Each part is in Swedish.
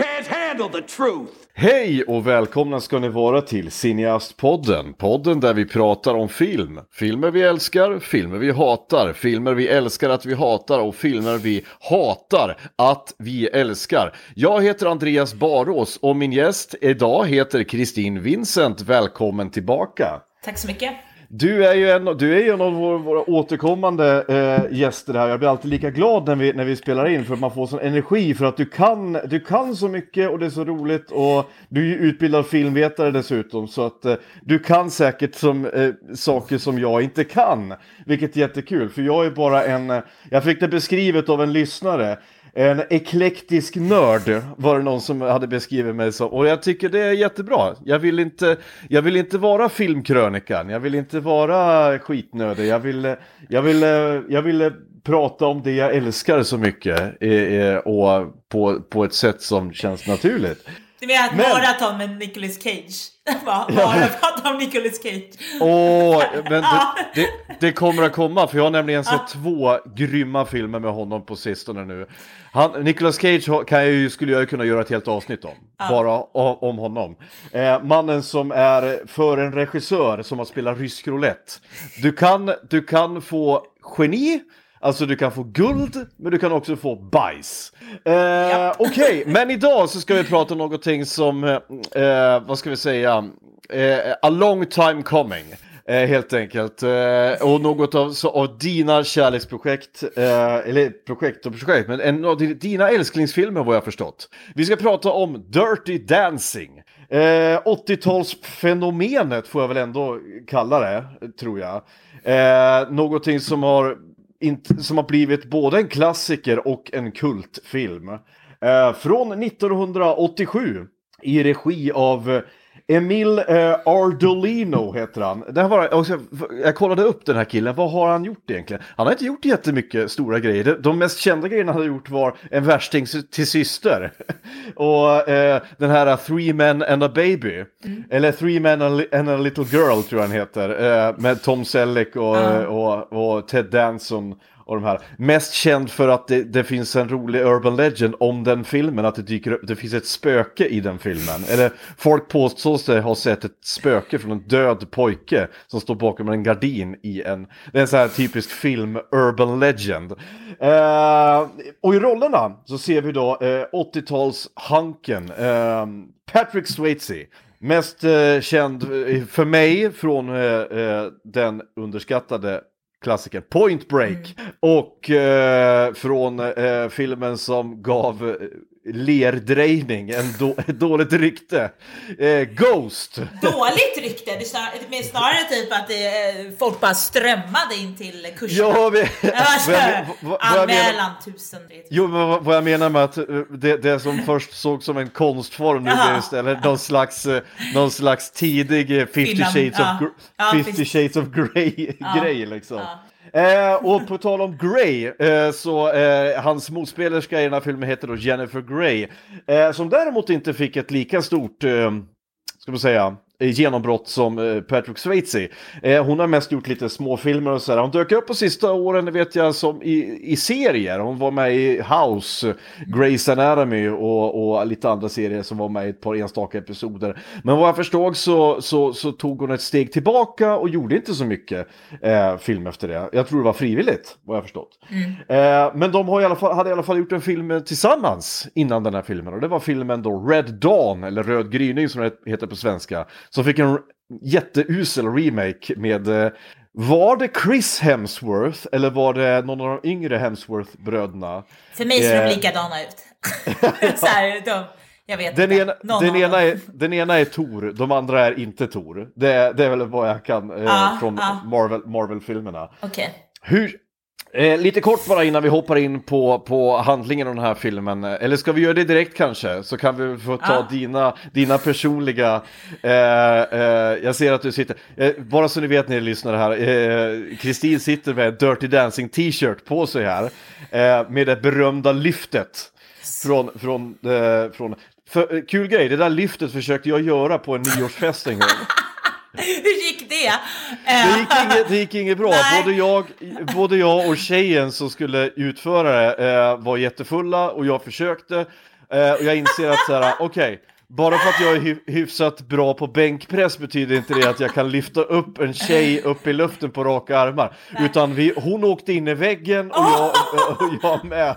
Can't handle the truth. Hej och välkomna ska ni vara till Cineastpodden. Podden där vi pratar om film. Filmer vi älskar, filmer vi hatar, filmer vi älskar att vi hatar och filmer vi hatar att vi älskar. Jag heter Andreas Barås och min gäst idag heter Kristin Vincent. Välkommen tillbaka. Tack så mycket. Du är ju en, du är ju en av våra, våra återkommande eh, gäster här. Jag blir alltid lika glad när vi, när vi spelar in för att man får sån energi för att du kan, du kan så mycket och det är så roligt och du är ju utbildad filmvetare dessutom så att eh, du kan säkert som, eh, saker som jag inte kan. Vilket är jättekul för jag är bara en, eh, jag fick det beskrivet av en lyssnare en eklektisk nörd var det någon som hade beskrivit mig som. Och jag tycker det är jättebra. Jag vill inte, jag vill inte vara filmkrönikan. Jag vill inte vara skitnödig. Jag vill, jag vill, jag vill prata om det jag älskar så mycket. Eh, eh, och på, på ett sätt som känns naturligt. Du menar att Men- bara ta med Nicolas Cage? bara bara prata om Nicolas Cage. Åh, men det, det, det kommer att komma för jag har nämligen sett två grymma filmer med honom på sistone nu. Han, Nicolas Cage kan jag ju, skulle jag kunna göra ett helt avsnitt om, bara om honom. Eh, mannen som är för en regissör som har spelat rysk roulette. Du kan, du kan få geni, Alltså du kan få guld, men du kan också få bajs. Eh, Okej, men idag så ska vi prata om någonting som, eh, vad ska vi säga, eh, a long time coming. Eh, helt enkelt. Eh, och något av, så, av dina kärleksprojekt, eh, eller projekt och projekt, men en av di- dina älsklingsfilmer vad jag förstått. Vi ska prata om Dirty Dancing. Eh, 80-talsfenomenet får jag väl ändå kalla det, tror jag. Eh, någonting som har, som har blivit både en klassiker och en kultfilm. Eh, från 1987 i regi av eh, Emil eh, Ardolino heter han. Det här var, också, jag kollade upp den här killen, vad har han gjort egentligen? Han har inte gjort jättemycket stora grejer. De, mest kända grejerna han har gjort var En värsting till syster. och eh, den här Three Men and a Baby. Eller Three Men and a- Little Girl tror jag han heter. Eh, med Tom Selleck och, och, och Ted Danson och de här. Mest känd för att det, det finns en rolig urban legend om den filmen, att det dyker upp, det finns ett spöke i den filmen. Eller folk påstår sig ha sett ett spöke från en död pojke som står bakom en gardin i en, det är en sån här typisk film urban legend. Eh, och i rollerna så ser vi då eh, 80-tals-hanken, eh, Patrick Swayze. Mest eh, känd eh, för mig från eh, eh den underskattade klassikern Point Break. Och eh, från eh, filmen som gav eh, lerdrejning, en då, ett dåligt rykte. Eh, Ghost! Dåligt rykte. Det är snar, men snarare typ att det, eh, folk bara strömmade in till kurserna. Ja, men, Alltså, vad jag, vad, vad jag menar, anmälan tusen. jo, men vad, jag menar med att eh, det, det som först såg som en konstform nu blir istället någon slags, eh, någon slags tidig eh, 50 Film, shades ja. of, gr- Ja, 50 precis. shades of grey Ja. grej liksom. Ja. Eh, och på tal om Grey, eh, så eh, hans motspelerska i den här filmen heter då Jennifer Grey. Eh, som däremot inte fick ett lika stort, eh, ska man säga, genombrott som eh, Patrick Swayze. Eh, hon har mest gjort lite småfilmer och sådär. Hon dök upp på sista åren, vet jag, som i, i serier. Hon var med i House, Grey's Anatomy och, och lite andra serier som var med i ett par enstaka episoder. Men vad jag förstod så, så, så tog hon ett steg tillbaka och gjorde inte så mycket eh, film efter det. Jag tror det var frivilligt, vad jag förstått. Eh, men de har i alla fall, hade i alla fall gjort en film tillsammans innan den här filmen. Och det var filmen då Red Dawn, eller Röd gryning som det heter på svenska. Som fick en jätteusel remake med eh, var det Chris Hemsworth eller var det någon av de yngre Hemsworth-bröderna? För mig ser Eh. de likadana ut. så här, de, jag vet Den inte. ena, Någon den, ena är, den ena är Tor, de andra är inte Tor. Det, det är väl vad jag kan eh, Ja, från. Marvel, Marvel-filmerna. Okej. Hur, eh, lite kort bara innan vi hoppar in på, på handlingen av den här filmen. Eller ska vi göra det direkt kanske? Så kan vi få ta Ja. dina, dina personliga... Eh, eh, jag ser att du sitter... Eh, bara så ni vet ni lyssnare här. eh, Kristin sitter med Dirty Dancing t-shirt på sig här. Eh, med det berömda lyftet. Från... från, eh, från för, eh, kul grej, det där lyftet försökte jag göra på en nyårsfest en gång. Hur gick det? Det gick inget, det gick inget bra. Nej. Både jag, både jag och tjejen som skulle utföra det eh, var jättefulla och jag försökte. Eh, och jag inser att så här, okej, bara för att jag är hy- hyfsat bra på bänkpress betyder inte det att jag kan lyfta upp en tjej upp i luften på raka armar. Utan vi, hon åkte in i väggen och jag, och jag med.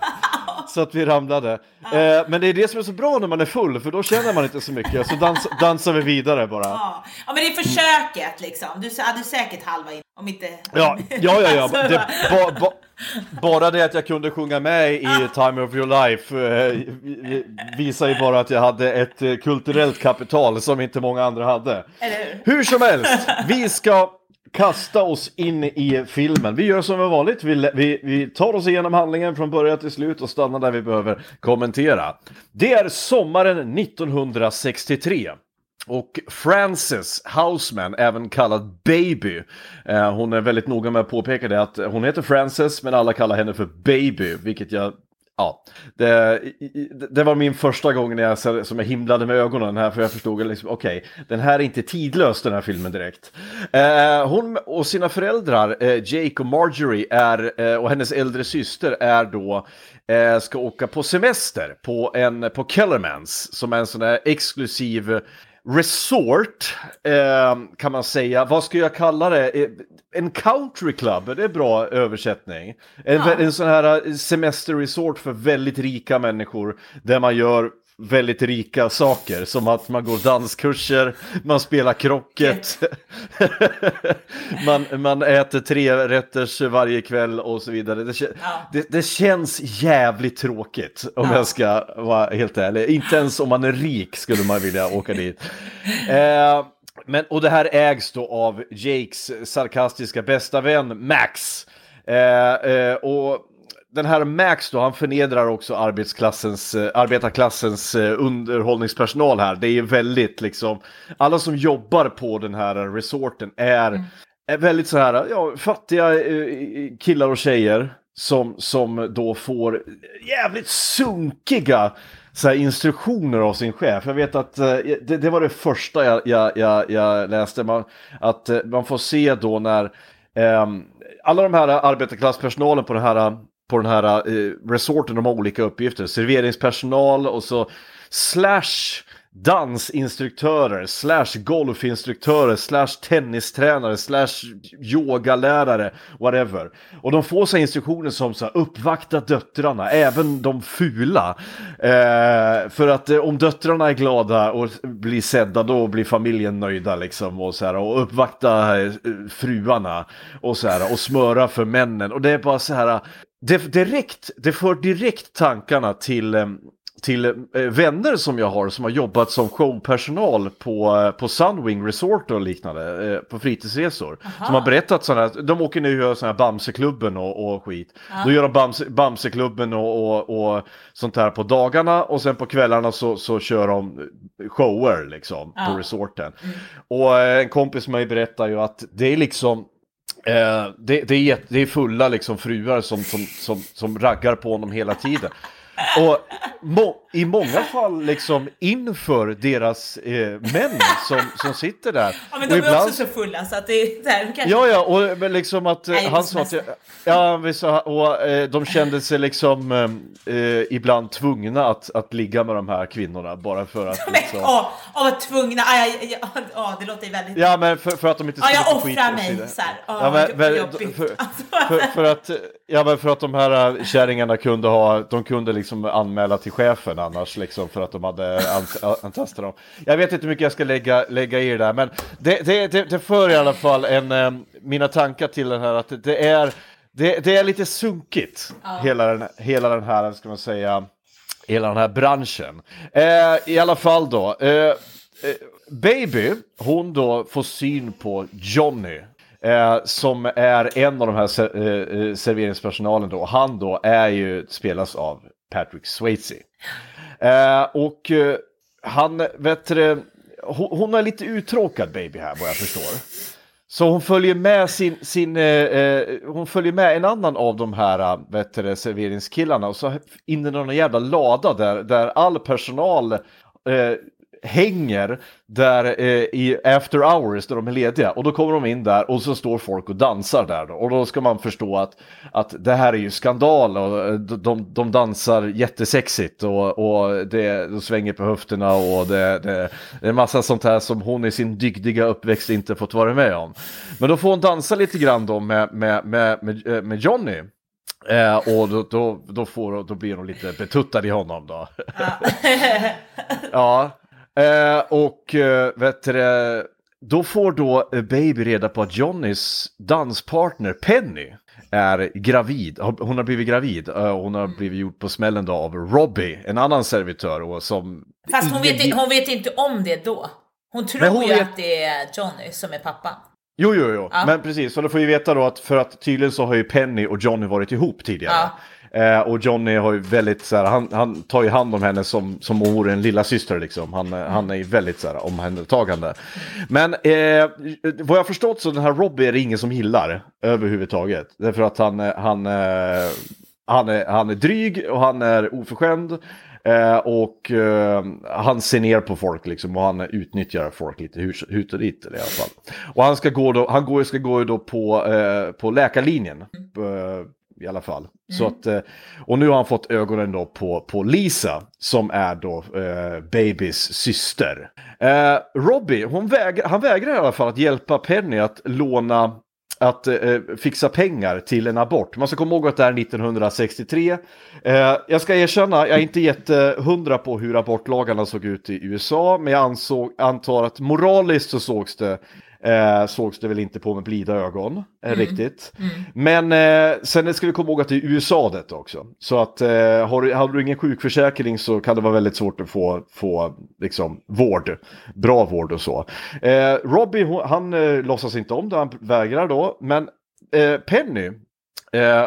Så att vi ramlade. Eh, men det är det som är så bra när man är full, för då känner man inte så mycket. Så dans, dansar vi vidare bara. Ja. ja, men det är försöket liksom. Du hade säkert halva in, om inte... Ja, ja, ja, ja. Alltså, Det, ba, ba, bara det att jag kunde sjunga med i Time of Your Life eh, visar ju bara att jag hade ett eh, kulturellt kapital som inte många andra hade. Eller hur? Hur som helst, vi ska kasta oss in i filmen. Vi gör som vanligt, vi, vi, vi tar oss igenom handlingen från början till slut och stannar där vi behöver kommentera. Det är sommaren 1963. Och Frances Houseman, även kallad Baby, eh, hon är väldigt noga med att påpeka det att hon heter Frances men alla kallar henne för Baby, vilket jag Ja, det, det var min första gång när jag, som jag himlade med ögonen här för jag förstod liksom, okej, den här är inte tidlös den här filmen direkt. Eh, hon och sina föräldrar, eh, Jake och Marjorie, är, eh, och hennes äldre syster är då, eh, ska åka på semester på, en, på Kellermans, som är en sån där exklusiv resort, eh, kan man säga. Vad ska jag kalla det? Eh, En country club, är det en bra översättning? En, en sån här eh, semesterresort för väldigt rika människor, där man gör väldigt rika saker, som att man går danskurser, man spelar krocket, man, man äter tre rätters varje kväll och så vidare. Det, Ja. det, det känns jävligt tråkigt om Ja. jag ska vara helt ärlig. Inte ens om man är rik skulle man vilja åka dit. Eh, men, och det här ägs då av Jakes sarkastiska bästa vän Max. Eh, eh, och den här Max då, han förnedrar också arbetsklassens, eh, arbetarklassens eh, underhållningspersonal här. Det är väldigt liksom, alla som jobbar på den här resorten är, är väldigt så här, ja, fattiga eh, killar och tjejer som, som då får jävligt sunkiga så här, instruktioner av sin chef. Jag vet att det, det var det första jag, jag, jag, jag läste, man, att man får se då när ehm, alla de här arbetarklasspersonalen på den här, på den här eh, resorten, de har olika uppgifter. Serveringspersonal och så slash dansinstruktörer, slash golfinstruktörer, slash tennistränare, slash yogalärare, whatever. Och de får sig instruktioner som så här, uppvakta döttrarna, även de fula. Eh, för att eh, om döttrarna är glada och blir sedda, då blir familjen nöjda liksom. Och, så här, och uppvakta eh, fruarna och så här, och smöra för männen. Och det är bara så här, eh, det, direkt, det för direkt tankarna till eh, till eh, vänner som jag har som har jobbat som showpersonal på, eh, på Sunwing Resort och liknande, eh, på fritidsresor. Som har berättat sådana här, de åker nu och gör sådana här Bamseklubben och, och skit. Då gör de Bamse, Bamseklubben och, och, och sånt här på dagarna och sen på kvällarna så, så kör de shower liksom på resorten. Och eh, en kompis med mig berättar ju att det är liksom Eh, det, det, är, det är fulla liksom fruar som, som, som, som raggar på honom hela tiden. Och må, i många fall liksom inför deras eh, män som, som sitter där. Ja, men Och de är också så fulla så att det är där, kanske... Ja, ja, och men liksom att eh, Nej, han sa att, ja, vi sa, och eh, de kände sig liksom eh, eh, ibland tvungna att, att ligga med de här kvinnorna bara för att Men liksom, åh, åh tvungna, ah, ja, ja, ja, ja, det låter ju väldigt... Ja, men för, för att de inte Ja, skulle jag få skit offrar och mig så här. Åh, Ja, men, men, för, Alltså. för, för, att, ja, men för att de här äh, kärringarna kunde ha, de kunde liksom anmäla till chefen annars liksom för att de hade ant- antastat dem. Jag vet inte hur mycket jag ska lägga, lägga i det där, men det, det, det, det för i alla fall en, eh, mina tankar till den här att det är, det, det är lite sunkigt, hela, den, hela den här, ska man säga, hela den här branschen. Eh, I alla fall då. Eh, eh, Baby, hon då får syn på Johnny. Eh, som är en av de här ser, eh, eh, serveringspersonalen då. Han då är ju, spelas av Patrick Swayze. Eh, och eh, han, vet du, hon, hon är lite uttråkad baby här vad jag förstår. Så hon följer med sin, sin eh, eh hon följer med en annan av de här eh, vet du, serveringskillarna och så in i någon jävla lada där, där all personal eh, hänger där eh, i after hours där de är lediga och då kommer de in där och så står folk och dansar där då. och då ska man förstå att, att det här är ju skandal och eh, de, de dansar jättesexigt och, och det, de svänger på höfterna och det, det, det är massa sånt här som hon i sin dygdiga uppväxt inte fått vara med om. Men då får hon dansa lite grann då med, med, med, med, eh, med Johnny. Eh, och då, då, då, får, då blir hon lite betuttad i honom då. ja, eh, och eh, vet du, då får då eh, Baby reda på att Johnnys danspartner Penny är gravid. Hon har blivit gravid. Eh, hon har blivit gjord på smällen då av Robbie, en annan servitör. Och som Fast hon vet, hon vet inte om det då. Hon tror hon ju vet- att det är Johnny som är pappan. Jo, jo, jo. Ja. Men precis, så då får vi veta då att för att tydligen så har ju Penny och Johnny varit ihop tidigare. Eh, och Johnny har ju väldigt så här, han, han tar ju hand om henne som, som om hon vore en lilla syster liksom. Han, eh, han är ju väldigt så här omhändertagande. Men eh, vad jag förstått så den här Robbie är det ingen som gillar överhuvudtaget. Därför att han, eh, han, eh, han, är, han är dryg och han är oförskämd. Eh, och eh, han ser ner på folk liksom och han utnyttjar folk lite hur- hut och dit i alla fall. Och han ska gå då, han går, ska gå då på, eh, på läkarlinjen. Eh, i alla fall. Så att, eh, och nu har han fått ögonen då på, på Lisa som är då eh, Babys syster. Eh, Robbie, hon vägrar, han vägrar i alla fall att hjälpa Penny att låna att eh, fixa pengar till en abort. Man ska komma ihåg att det är 1963. Eh, jag ska erkänna, jag är inte jättehundra på hur abortlagarna såg ut i USA, men jag ansåg, antar att moraliskt så sågs det Eh, sågs det väl inte på med blida ögon eh, riktigt. Men eh, sen ska vi komma ihåg att det är USA detta också. Så att eh, har, du, har du ingen sjukförsäkring så kan det vara väldigt svårt att få, få liksom, vård. Bra vård och så. Eh, Robbie, han eh, låtsas inte om det, han vägrar då. Men eh, Penny,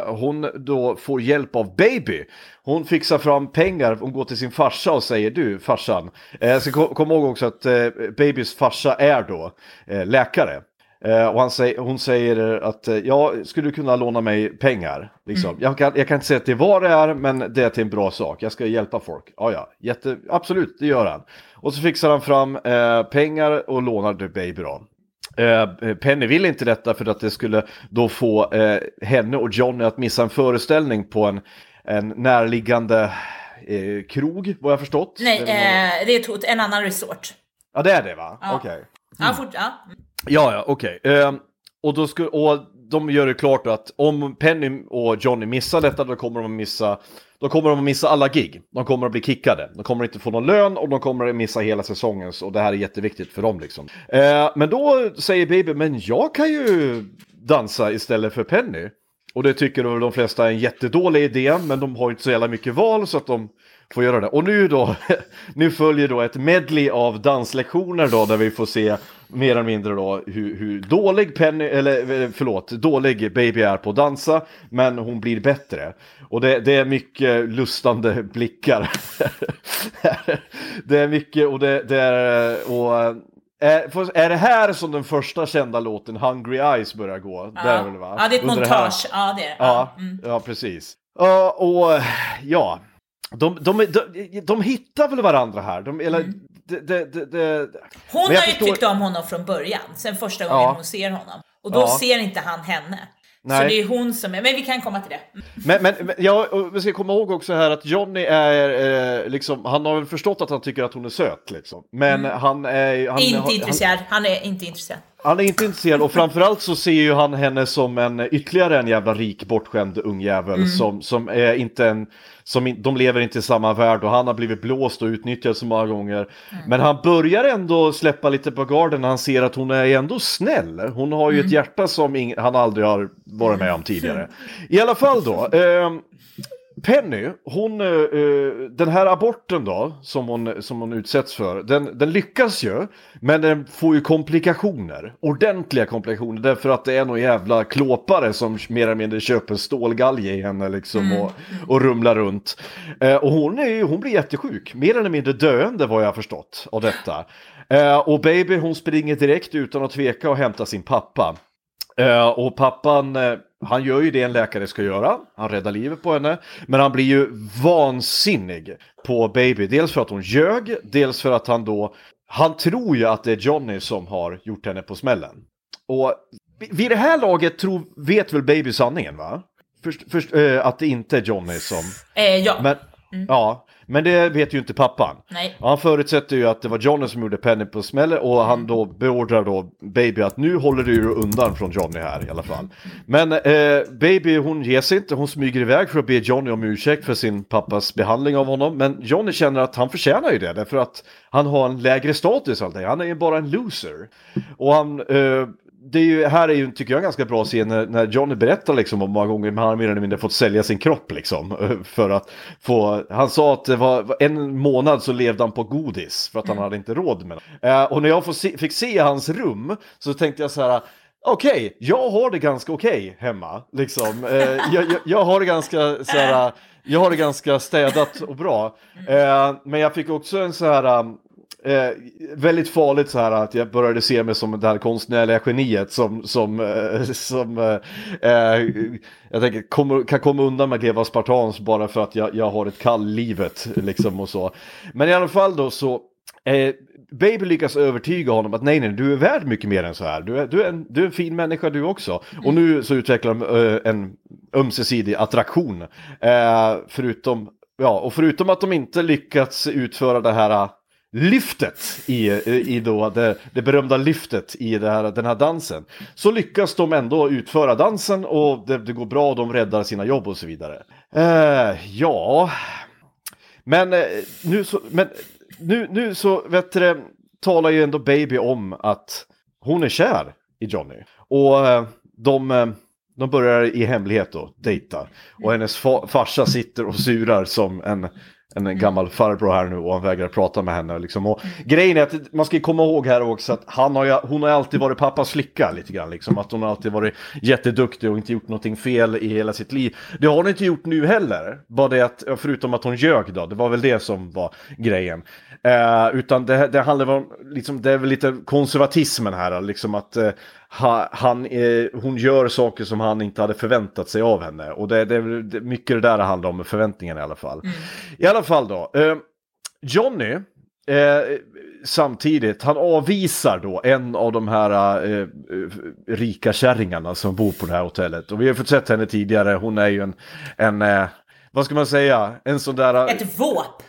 hon då får hjälp av Baby. Hon fixar fram pengar, hon går till sin farsa och säger du farsan. Eh, så kom, kom ihåg också att eh, Babys farsa är då eh, läkare. Eh, och han säger, hon säger att eh, ja, skulle du kunna låna mig pengar? Liksom. Jag, kan, jag kan inte säga att det är vad det är, men det är till en bra sak. Jag ska hjälpa folk. Ja, ja, jätte, absolut, det gör han. Och så fixar han fram eh, pengar och lånar till Baby då. Eh, Penny vill inte detta för att det skulle då få eh, henne och Johnny att missa en föreställning på en, en närliggande eh, krog, vad jag förstått. Nej, eh, det är ett hot, en annan resort. Ja, det är det va? Ja. Okej. Ja, fort, ja. Ja, ja, okej. Ehm, och, då skulle, och de gör det klart att om Penny och Johnny missar detta, då kommer de att missa då kommer de att missa alla gig. De kommer att bli kickade. De kommer inte få någon lön och de kommer att missa hela säsongen. Och det här är jätteviktigt för dem liksom. Eh, men då säger Baby, men jag kan ju dansa istället för Penny. Och det tycker väl de flesta är en jättedålig idé, men de har inte så jävla mycket val så att de får göra det. Och nu då, nu följer då ett medley av danslektioner då, där vi får se mer eller mindre då hur, hur dålig Penny, eller eh, förlåt, dålig Baby är på att dansa, men hon blir bättre. Och det, det är mycket lustande blickar. det är mycket, och det, det är, och är, får- är det här som den första kända låten Hungry Eyes börjar gå? Ja. Det är väl, va? ja, det är ett Under montage. Ja, det är det. Ja, Mm. ja precis. Ja, och ja, de, de, de, de hittar väl varandra här. De, eller, det, det, det, det, Mm. Hon har ju förstår- tyckt om honom från början, sen första gången Ja. hon ser honom. Och då Ja. ser inte han henne. Så Nej. det är hon som är, men vi kan komma till det. Mm. Men, men, men ja, vi ska komma ihåg också här att Johnny är eh, liksom, han har väl förstått att han tycker att hon är söt liksom. Men han är... Han, inte han, intresserad, han är inte intresserad. Han är inte intresserad och framförallt så ser ju han henne som en ytterligare en jävla rik bortskämd ungjävel som, som är inte en, som de lever inte i samma värld och han har blivit blåst och utnyttjad så många gånger. Men han börjar ändå släppa lite på garden när han ser att hon är ändå snäll. Hon har ju ett hjärta som han aldrig har varit med om tidigare. I alla fall då. ehm, Penny, hon, eh, eh, den här aborten då, som hon, som hon utsätts för, den, den lyckas ju, men den får ju komplikationer. Ordentliga komplikationer, därför att det är någon jävla klåpare som mer eller mindre köper stålgalge i henne liksom och, och rumlar runt. Eh, och hon, är, hon blir jättesjuk, mer eller mindre döende vad jag har förstått av detta. Eh, och Baby hon springer direkt utan att tveka och hämtar sin pappa. Eh, och pappan, eh, han gör ju det en läkare ska göra. Han räddar livet på henne. Men han blir ju vansinnig på Baby. Dels för att hon ljög, dels för att han då... Han tror ju att det är Johnny som har gjort henne på smällen. Och vid det här laget tror, vet väl Baby sanningen va? Först, först, eh, att det inte är Johnny som... Eh, ja. Men, Ja, men det vet ju inte pappan. Nej. Han förutsätter ju att det var Johnny som gjorde Penny på smällen och han då beordrar då Baby att nu håller du dig undan från Johnny här i alla fall. Men eh, Baby hon ger sig inte, hon smyger iväg för att be Johnny om ursäkt för sin pappas behandling av honom. Men Johnny känner att han förtjänar ju det därför att han har en lägre status alltid. Han är ju bara en loser. Och han eh, det är ju, här är ju, tycker jag, en ganska bra scen när, när Johnny berättar liksom om många gånger han mer eller mindre fått sälja sin kropp liksom. För att få, han sa att det var en månad så levde han på godis för att han hade inte råd med det. Eh, och när jag se, fick se hans rum så tänkte jag så här, okej, jag har det ganska okej hemma. Liksom. Eh, jag, jag, jag har det ganska så här, jag har det ganska städat och bra. Eh, men jag fick också en så här Eh, väldigt farligt så här att jag började se mig som det här konstnärliga geniet som, som, eh, som eh, eh jag tänker, kommer, kan komma undan med att leva spartans bara för att jag, jag har ett kall livet liksom och så. Men i alla fall då så eh, Baby lyckas övertyga honom att nej, nej, du är värd mycket mer än så här. Du är, du är, en, du är en fin människa du också. Och nu så utvecklar de uh, en ömsesidig attraktion. Uh, förutom, ja, och förutom att de inte lyckats utföra det här lyftet i, i då det, det berömda lyftet i det här, den här dansen. Så lyckas de ändå utföra dansen och det, det går bra och de räddar sina jobb och så vidare. Eh, ja, men eh, nu så, men nu, nu så vet du, talar ju ändå Baby om att hon är kär i Johnny. Och eh, de, eh, de börjar i hemlighet då dejta. Och hennes fa farsa sitter och surar som en, en gammal farbror här nu och han vägrar prata med henne. Liksom. Och grejen är att man ska komma ihåg här också att han har ju, hon har alltid varit pappas flicka lite grann. Liksom. Att hon har alltid varit jätteduktig och inte gjort någonting fel i hela sitt liv. Det har hon inte gjort nu heller. Bara det att, förutom att hon ljög då, det var väl det som var grejen. Eh, utan det, det handlar om, liksom, det är väl lite konservatismen här, liksom att eh, han, eh, hon gör saker som han inte hade förväntat sig av henne. Och det, det, det mycket det där det handlar om, förväntningarna i alla fall. Mm. I alla fall då, eh, Johnny, eh, samtidigt, han avvisar då en av de här eh, rika kärringarna som bor på det här hotellet. Och vi har fått sett henne tidigare, hon är ju en, en eh, vad ska man säga, en sån där... Ett våp!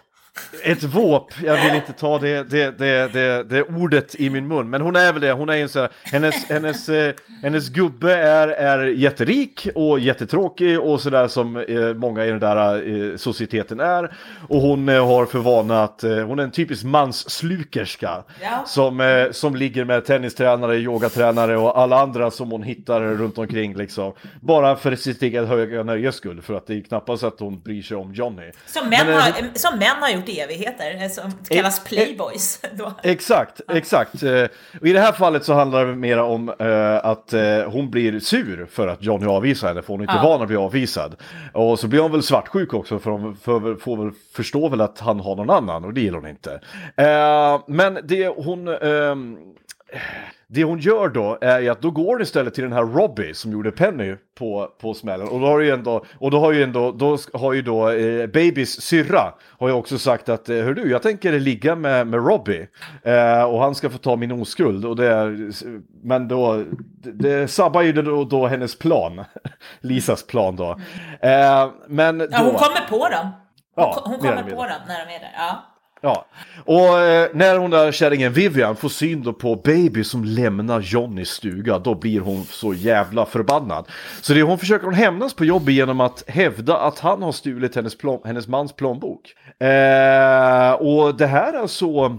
Ett våp, jag vill inte ta det, det, det, det, det ordet i min mun, men hon är väl det, hon är en sån hennes, hennes, eh, hennes gubbe är, är jätterik och jättetråkig och sådär som eh, många i den där eh, societeten är. Och hon har för vana att, hon är en typisk mansslukerska Ja. som, som ligger med tennistränare, yogatränare och alla andra som hon hittar runt omkring liksom. Bara för sitt eget höga nöjes skull, för att det är knappast att hon bryr sig om Johnny. Som män, Men, har, som män har gjort i evigheter, eh, som kallas playboys. Exakt, exakt. Eh, Och i det här fallet så handlar det mer om eh, att eh, hon blir sur för att Johnny avvisar henne, för hon är inte Ja. van att bli avvisad. Och så blir hon väl svartsjuk också, för hon för, får väl förstå väl att han har någon annan, och det gillar hon inte. Eh, men det hon... det hon gör då är att då går hon istället till den här Robbie som gjorde Penny på, på smällen. Och då har ju ändå, och då har ju ändå, då har ju då eh, Babys syrra har ju också sagt att, eh, hör du, jag tänker ligga med, med Robbie. Eh, och han ska få ta min oskuld. Och det men då, det, det sabbar ju då, då hennes plan. Lisas plan då. Eh, men då... Ja, hon kommer på dem. Hon, Ja, hon mer kommer på dem när de är där. Ja. Ja, och eh, när hon där kärringen Vivian får syn då på Baby som lämnar Johnnys stuga, då blir hon så jävla förbannad. Så det hon försöker hon hämnas på jobbet genom att hävda att han har stulit hennes, plom hennes mans plånbok. Eh, och det här är så,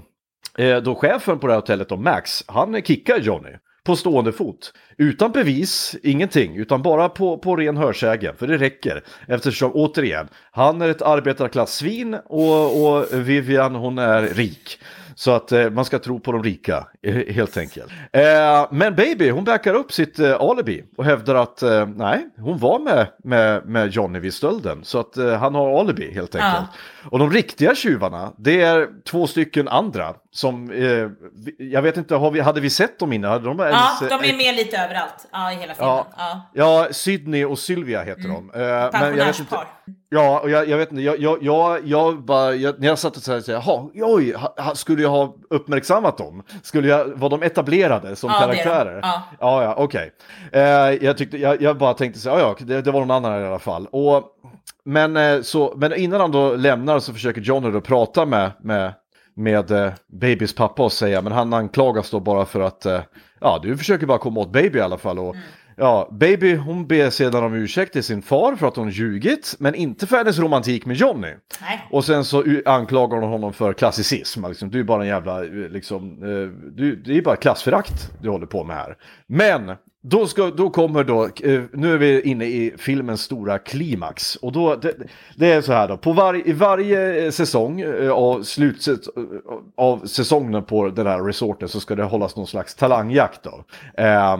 eh, då chefen på det här hotellet, då, Max, han kickar Johnny. På stående fot. Utan bevis, ingenting, utan bara på, på ren hörsägen. För det räcker. Eftersom, återigen, han är ett arbetarklassvin och, och Vivian hon är rik. Så att eh, man ska tro på de rika, eh, helt enkelt. Eh, men Baby, hon backar upp sitt eh, alibi och hävdar att eh, nej, hon var med, med, med Johnny vid stölden. Så att eh, han har alibi helt enkelt. Och de riktiga tjuvarna, det är två stycken andra som, jag vet inte, vi, hade vi sett dem innan? De Ja, ens, de eh, är med lite överallt ja, i hela filmen. Ja, Ja. ja, Sydney och Sylvia heter de. Eh, Pensionärspar. Ja, och jag, jag vet inte, jag, jag, jag, jag bara, jag, när jag satt och så här, så här, jaha, oj, ha, skulle jag ha uppmärksammat dem? Skulle jag, var de etablerade som Ja, det karaktärer? Ja. ja, ja okej. Eh, jag, tyckte, jag, jag bara tänkte så här, ja, det, det var någon annan i alla fall. Och, men, eh, så, men innan han då lämnar så försöker Johnny då prata med, med, med eh, Babys pappa och säga, men han anklagas då bara för att, eh, ja, du försöker bara komma åt Baby i alla fall. Och, Ja, Baby hon ber sedan om ursäkt till sin far för att hon ljugit, men inte för hennes romantik med Johnny. Nej. Och sen så anklagar hon honom för klassicism. Liksom, du är bara en jävla, eh, liksom, eh, du, det är bara klassförakt du håller på med här. Men då, ska, då kommer då, eh, nu är vi inne i filmens stora klimax. Och då, det, det är så här då, på var, i varje säsong av slutet av säsongen på den här resorten så ska det hållas någon slags talangjakt då. Eh,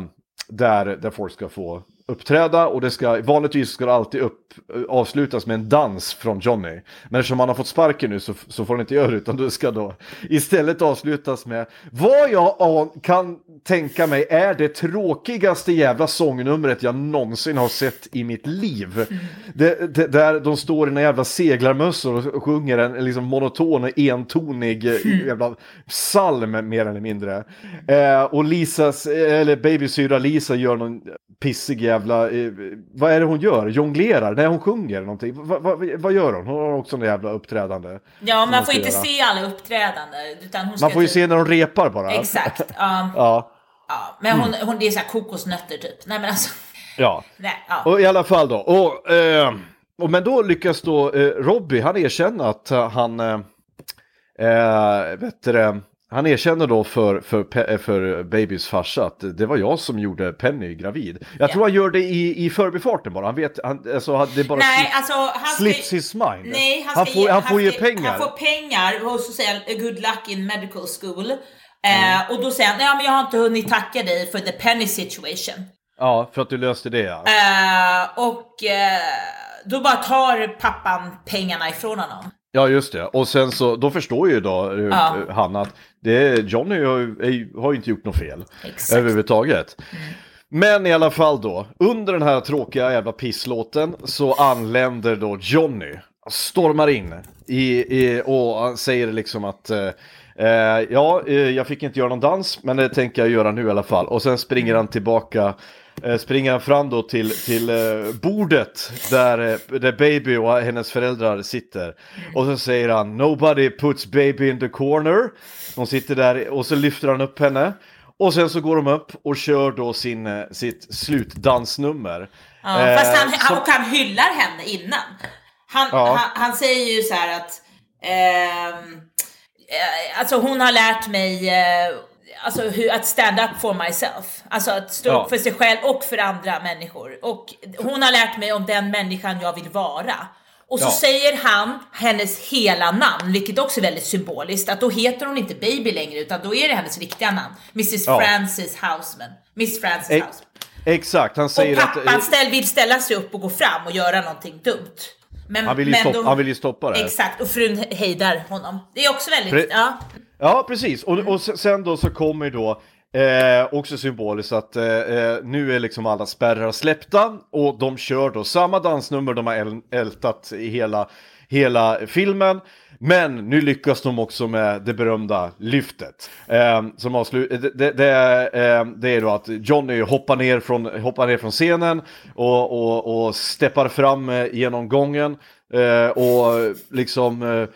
där, där folk ska få uppträda och det ska, vanligtvis ska det alltid upp, avslutas med en dans från Johnny. Men eftersom han har fått sparken nu så, så får han inte göra det utan det ska då istället avslutas med vad jag an- kan tänka mig är det tråkigaste jävla sångnumret jag någonsin har sett i mitt liv. Det, det, där de står i några jävla seglarmössor och sjunger en liksom monoton och entonig eh, jävla psalm mer eller mindre. Eh, och Lisas, eh, eller babysyra Lisa gör någon pissig jävla, eh, vad är det hon gör? Jonglerar? Nej hon sjunger någonting. Va, va, vad gör hon? Hon har också en jävla uppträdande. Ja, man får inte göra. se alla uppträdanden. Utan hon Man får ju typ- se när de repar bara. Exakt. Ja, Ja, ja. Men hon, hon, det är så här kokosnötter typ. Nej men alltså. ja. Nej, ja. Och i alla fall då. Och, eh, och, men då lyckas då eh, Robbie, han erkänna att han, eh, eh, vet du, han erkänner då för, för, eh, för Babys farsa att det var jag som gjorde Penny gravid. Jag Ja. tror han gör det i, i förbifarten bara. Han vet, han, alltså, han- det är bara Nej, slip, alltså han ska, slips his mind. Nej, han, han ska får, ge, han får ge ska- pengar. Han får pengar och så säger han good luck in medical school. Mm. Eh, och då säger han, ja men jag har inte hunnit tacka dig för the penny situation. Ja, för att du löste det ja. Eh, och eh, då bara tar pappan pengarna ifrån honom. Ja, just det. Och sen så, då förstår ju då eh, Ja. eh, Hanna att det, Johnny har, har ju inte gjort något fel Exakt. Mm. överhuvudtaget. Men i alla fall då, under den här tråkiga jävla pisslåten så anländer då Johnny, stormar in i, i, och säger liksom att eh, ja, eh, jag fick inte göra någon dans, men det tänker jag göra nu i alla fall. Och sen springer han tillbaka eh, springer han fram då till, till eh, bordet där, eh, där Baby och hennes föräldrar sitter. Och så säger han Nobody puts baby in the corner. De sitter där och så lyfter han upp henne. Och sen så går de upp och kör då sin, eh, sitt slutdansnummer. Ja, Eh, fast han, som- och han hyllar henne innan. Han, Ja. han, han säger ju så här att eh, alltså hon har lärt mig eh, alltså, hur, att stand up for myself. Alltså att stå Ja. upp för sig själv och för andra människor. Och hon har lärt mig om den människan jag vill vara. Och så Ja. säger han hennes hela namn, vilket också är väldigt symboliskt. Att då heter hon inte Baby längre, utan då är det hennes riktiga namn. Mrs Ja. Frances Houseman. Miss Frances Ex- Houseman. Exakt, han Och säger att... eh, pappan ställ, vill ställa sig upp och gå fram och göra någonting dumt. Men, Han vill ju men stoppa- han vill ju stoppa det. Exakt, och frun hejdar honom. Det är också väldigt, Pre- ja. Ja, precis. Och, och se- sen då så kommer då eh, också symboliskt att eh, eh, nu är liksom alla spärrar släppta och de kör då samma dansnummer de har äl- ältat i hela, hela filmen. Men nu lyckas de också med det berömda lyftet. Ehm, eh, som avslut, det, det, det, är, eh, det är då att Johnny hoppar ner från, hoppar ner från scenen och, och, och steppar fram eh, genom gången. Eh, och liksom eh,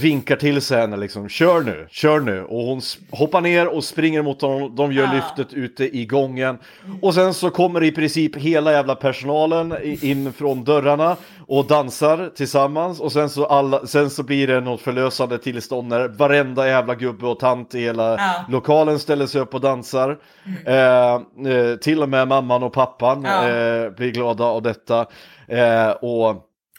vinkar till sig henne liksom, kör nu, kör nu. Och hon hoppar ner och springer mot honom, de gör Ja. lyftet ute i gången. Och sen så kommer i princip hela jävla personalen in från dörrarna och dansar tillsammans. Och sen så, alla, sen så blir det något förlösande tillstånd när varenda jävla gubbe och tant i hela Ja. lokalen ställer sig upp och dansar. Eh, eh, till och med mamman och pappan Ja. eh, blir glada av detta. Eh, och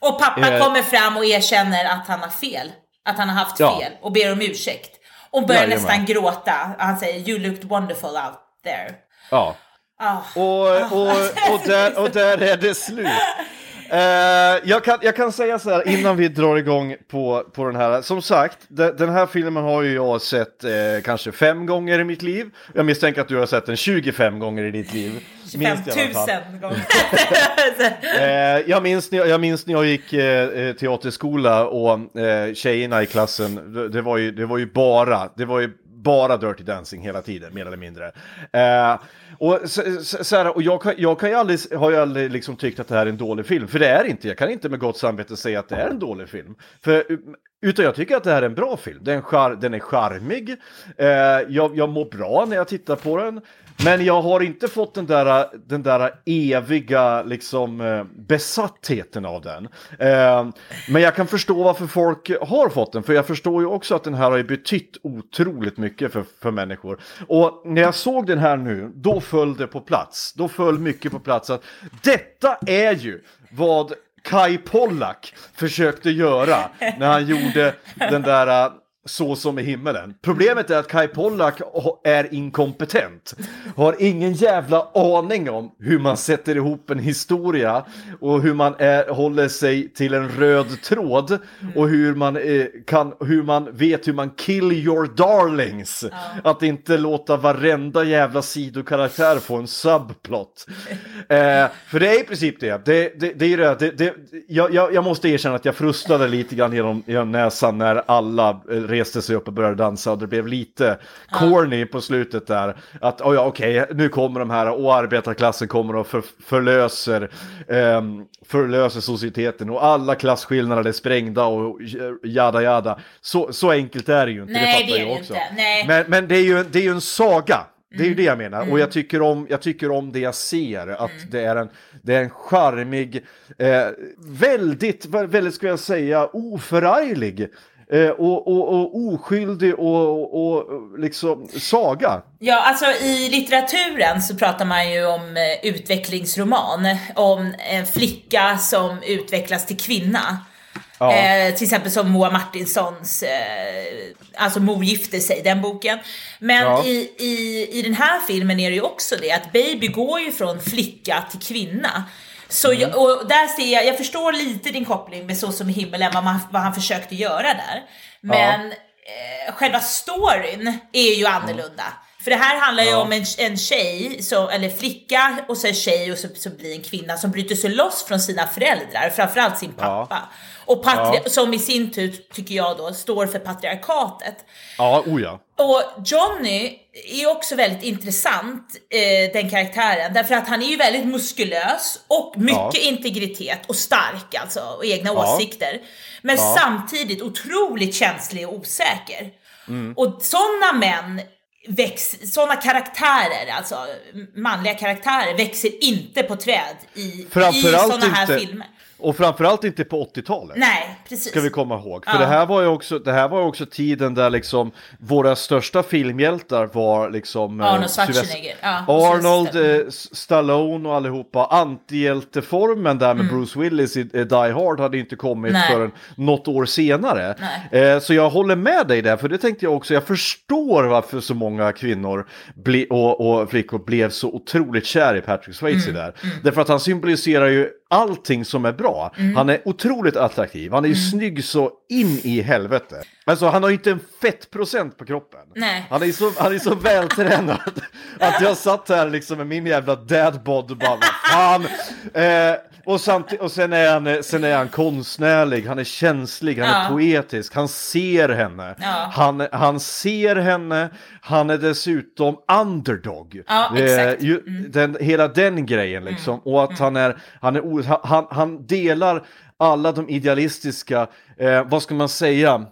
Och pappa Eh. kommer fram och erkänner att han har fel. Att han har haft Ja. fel och ber om ursäkt. Och börjar Jajamän. nästan gråta. Han säger “You looked wonderful out there”. Ja. Ah. Och, och, och, där, och där är det slut. Eh, jag, kan, jag kan säga så här innan vi drar igång på, på den här. Som sagt, de, den här filmen har ju jag sett eh, kanske fem gånger i mitt liv. Jag misstänker att du har sett den 25 gånger i ditt liv. 25 Minst i alla fall. 000 gånger. Eh, jag, minns när, jag minns när jag gick eh, eh, teaterskola och eh, tjejerna i klassen, det, det, var ju, det var ju bara, det var ju bara Dirty Dancing hela tiden, mer eller mindre. Eh, och så, så, så här, och jag, kan, jag kan ju aldrig, har ju aldrig liksom tyckt att det här är en dålig film, för det är inte, jag kan inte med gott samvete säga att det är en dålig film. För, um, utan jag tycker att det här är en bra film, den, char, den är charmig, eh, jag, jag mår bra när jag tittar på den, men jag har inte fått den där, den där eviga liksom, eh, besattheten av den. Eh, men jag kan förstå varför folk har fått den, för jag förstår ju också att den här har betytt otroligt mycket för, för människor. Och när jag såg den här nu, då föll det på plats. Då föll mycket på plats att detta är ju vad Kai Pollak försökte göra när han gjorde den där eh, så som i himmelen. Problemet är att Kai Pollak är inkompetent. Har ingen jävla aning om hur man sätter ihop en historia och hur man är, håller sig till en röd tråd och hur man, eh, kan, hur man vet hur man kill your darlings. Att inte låta varenda jävla sidokaraktär få en subplot. eh, för det är i princip det. Det, det, det är det, det, det jag, jag, jag måste erkänna att jag frustade lite grann genom, genom näsan när alla eh, reste sig upp och började dansa och det blev lite corny på slutet där. Att oh ja, okej, nu kommer de här och arbetarklassen kommer och för, förlöser, ehm, förlöser societeten och alla klasskillnader är sprängda och jada jada. Så, så enkelt är det ju inte, Nej, det fattar jag också. inte. Nej. Men, men det är ju det är ju en saga. Det är ju Mm. det jag menar. Och jag tycker, om, jag tycker om det jag ser. Att Mm. det är en, det är en charmig, eh, väldigt, väldigt ska jag säga, oförarglig. Eh, och, och, och oskyldig och, och, liksom saga. Ja, alltså i litteraturen så pratar man ju om eh, utvecklingsroman. Om en flicka som utvecklas till kvinna. Ja. Eh, till exempel som Moa Martinsons, eh, alltså Mor gifter sig, den boken. Men Ja. i, i, i den här filmen är det ju också det att Baby går ju från flicka till kvinna. Så Mm. jag, och där ser jag, jag förstår lite din koppling med Så som i himmelen, vad, man, vad han försökte göra där. Men eh, själva storyn är ju annorlunda. För det här handlar ju Ja. om en, en tjej, så, eller flicka och så en tjej och så, så blir en kvinna som bryter sig loss från sina föräldrar, framförallt sin pappa. Och patri- Ja. som i sin tur, tycker jag då, står för patriarkatet. Ja, oh ja. Och Johnny är också väldigt intressant, eh, den karaktären, därför att han är ju väldigt muskulös och mycket Ja. integritet och stark alltså, och egna Ja. åsikter. Men Ja. samtidigt otroligt känslig och osäker. Mm. Och sådana män väx, sådana karaktärer, alltså manliga karaktärer, växer inte på träd i, i sådana här inte- filmer. Och framförallt inte på 80-talet. Nej, precis. Ska vi komma ihåg. För Ja. det, här var ju också, det här var också tiden där liksom våra största filmhjältar var liksom... eh, Arnold Schwarzenegger. Ja, Arnold, eh, S- Stallone och allihopa. Antihjälteformen där med Bruce Willis i eh, Die Hard hade inte kommit Mm. Nej. förrän något år senare. Eh, så jag håller med dig där, för det tänkte jag också. Jag förstår varför så många kvinnor ble, och, och flickor blev så otroligt kär i Patrick Swayze Mm. där. Därför att han symboliserar ju allting som är bra. Mm. Han är otroligt attraktiv, han är ju snygg så in i helvete. Alltså han har ju inte en fettprocent på kroppen. Nej. Han är så, han är så vältränad att jag satt här liksom med min jävla dadbod och bara fan. Eh, och, samtidigt, och sen, är han, sen är han konstnärlig, han är känslig, han är Ja. poetisk, han ser henne. Ja. Han, han ser henne, han är dessutom underdog. Ja, exakt. ju, den, hela den grejen liksom. Och att han är, han är han, han delar alla de idealistiska, eh, vad ska man säga,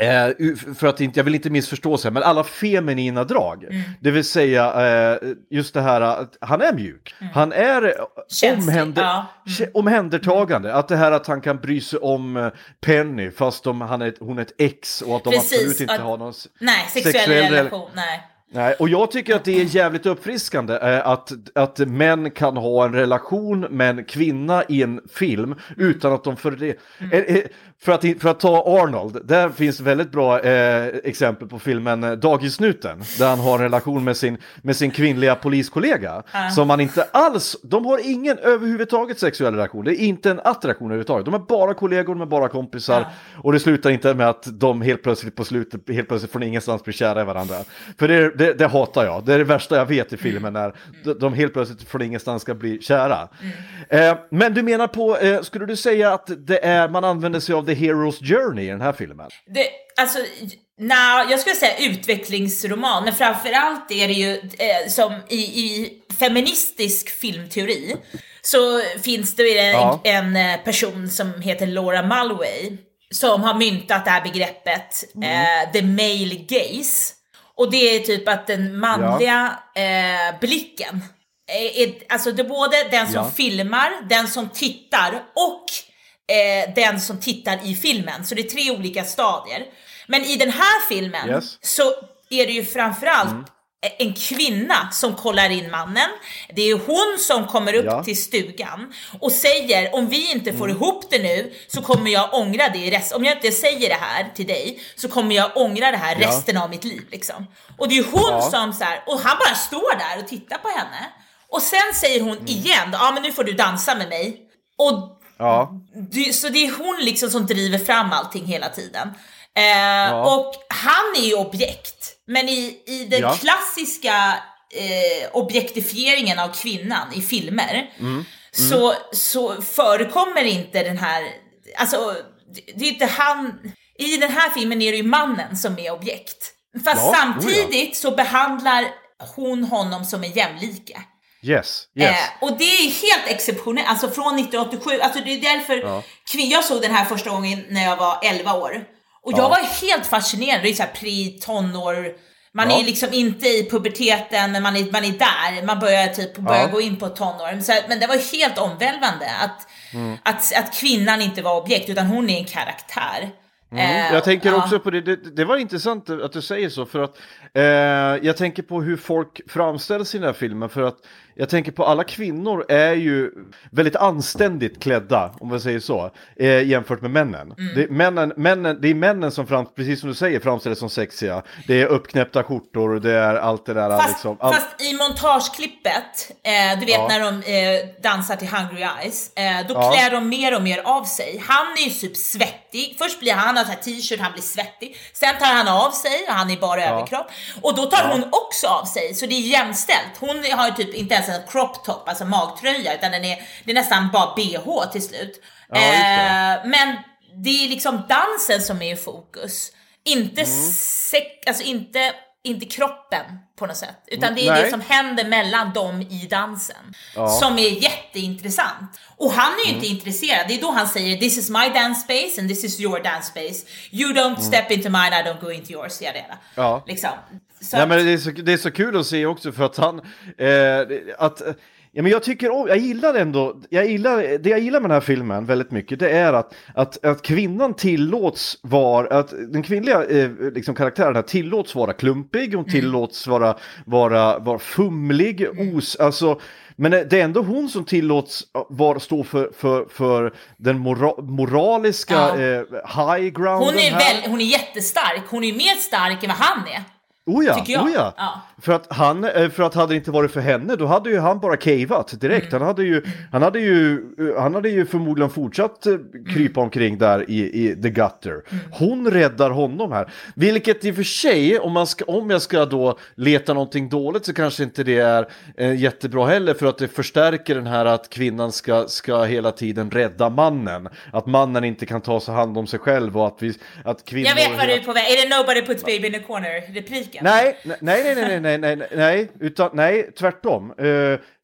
Eh, för att inte, jag vill inte missförstå sig, men alla feminina drag. Mm. Det vill säga eh, just det här att han är mjuk. Han är eh, Mm. Känslig, omhänder, ja. kä- omhändertagande. Att det här att han kan bry sig om eh, Penny fast de, han är, hon är ett ex och att de Precis, absolut inte att- har någon Nej, sexuell, sexuell rel- relation, nej. Nej, och jag tycker att det är jävligt uppfriskande eh, att, att män kan ha en relation med en kvinna i en film utan att de för det... Eh, För att, för att ta Arnold, där finns väldigt bra eh, exempel på filmen eh, Dagisnuten, där han har en relation med sin, med sin kvinnliga poliskollega. Som man inte alls, de har ingen överhuvudtaget sexuell relation, det är inte en attraktion överhuvudtaget. De är bara kollegor, de är bara kompisar. Och det slutar inte med att de helt plötsligt på slutet, helt plötsligt från ingenstans blir kära i varandra. För det, det, det hatar jag, det är det värsta jag vet i filmen, när de- de helt plötsligt från ingenstans ska bli kära. Eh, men du menar på, eh, skulle du säga att det är, man använder sig av the hero's journey i den här filmen? Det, alltså, nej, jag skulle säga utvecklingsroman, men framförallt är det ju eh, som i, i feministisk filmteori så finns det en, Ja. en eh, person som heter Laura Mulway som har myntat det här begreppet eh, the male gaze. Och det är typ att den manliga eh, blicken är, är, alltså det är både den som Ja. filmar, den som tittar och eh, den som tittar i filmen. Så det är tre olika stadier. Men i den här filmen Yes. så är det ju framförallt en kvinna som kollar in mannen. Det är hon som kommer upp Ja. till stugan och säger om vi inte får ihop det nu så kommer jag ångra det i rest. Om jag inte säger det här till dig så kommer jag ångra det här Ja. resten av mitt liv liksom. Och det är hon Ja. som så här, och han bara står där och tittar på henne. Och sen säger hon igen, ja men nu får du dansa med mig. Och Ja. det, så det är hon liksom som driver fram allting hela tiden. Eh, Och han är ju objekt, men i, i den Ja. klassiska eh, objektifieringen av kvinnan i filmer Så, så förekommer inte den här, alltså det, är inte han, i den här filmen är det ju mannen som är objekt. Fast Ja, samtidigt så behandlar hon honom som en jämlike. Yes, yes. Eh, och det är helt exceptionellt, alltså från 1987, alltså det är därför kvin- jag såg den här första gången när jag var 11 år. Och jag var helt fascinerad, det är såhär pre-tonår, man Ja. är liksom inte i puberteten men man är, man är där, man börjar typ börja Ja. gå in på tonår. Så, men det var helt omvälvande att, Mm. att, att kvinnan inte var objekt utan hon är en karaktär. Eh, Mm. Jag tänker ja. också på det, det, det var intressant att du säger så för att eh, jag tänker på hur folk framställs i den här filmen för att jag tänker på alla kvinnor är ju väldigt anständigt klädda om man säger så eh, jämfört med männen. Mm. Det, männen, männen. det är männen som fram, precis som du säger framställs som sexiga. Det är uppknäppta skjortor, det är allt det där Fast, liksom. Allt, fast i montage-klippet, eh, du vet Ja. när de eh, dansar till Hungry Eyes, eh, då Ja. klär de mer och mer av sig. Han är ju typ svettig, först blir han, han har t-shirt, han blir svettig. Sen tar han av sig och han är bara överkropp. Och då tar hon också av sig, så det är jämställt. Hon har ju typ inte ens en crop top, alltså magtröja, utan den är, det är nästan bara bh till slut. Ja. Eh, men det är liksom dansen som är i fokus. Inte, Mm. sex, alltså inte, inte kroppen på något sätt. Utan det är Nej. det som händer mellan dem i dansen. Som är jätteintressant. Och han är ju Mm. inte intresserad. Det är då han säger this is my dance space and this is your dance space. You don't Mm. step into mine, I don't go into yours. Ja. Liksom. Så Nej, att- men det, är så, det är så kul att se också för att han, eh, att, ja men jag tycker om, jag gillar ändå, jag gillar, det jag gillar med den här filmen väldigt mycket, det är att, att, att kvinnan tillåts vara, att den kvinnliga eh, liksom karaktären här tillåts vara klumpig, hon tillåts vara, vara, vara fumlig, os, alltså, men det är ändå hon som tillåts vara, stå för, för, för den mora, moraliska Ja. eh, high grounden hon, är väl, hon är jättestark. Hon är mer stark än vad han är. Oh ja, tycker jag. oh ja. Ja. För att han, eh, för att hade det inte varit för henne, då hade ju han bara cavat direkt. Mm. Han hade ju, han hade ju, eh, han hade ju förmodligen fortsatt eh, krypa omkring där i, i the gutter. Mm. Hon räddar honom här. Vilket i och för sig, om, man ska, om jag ska då leta någonting dåligt så kanske inte det är eh, jättebra heller för att det förstärker den här att kvinnan ska, ska hela tiden rädda mannen. Att mannen inte kan ta sig hand om sig själv och att, vi, att kvinnor... Jag vet vad du är på väg. Är det Nobody puts baby in the corner repliken? Nej, nej, nej, nej, nej, nej, nej, nej, utan nej, tvärtom. Eh,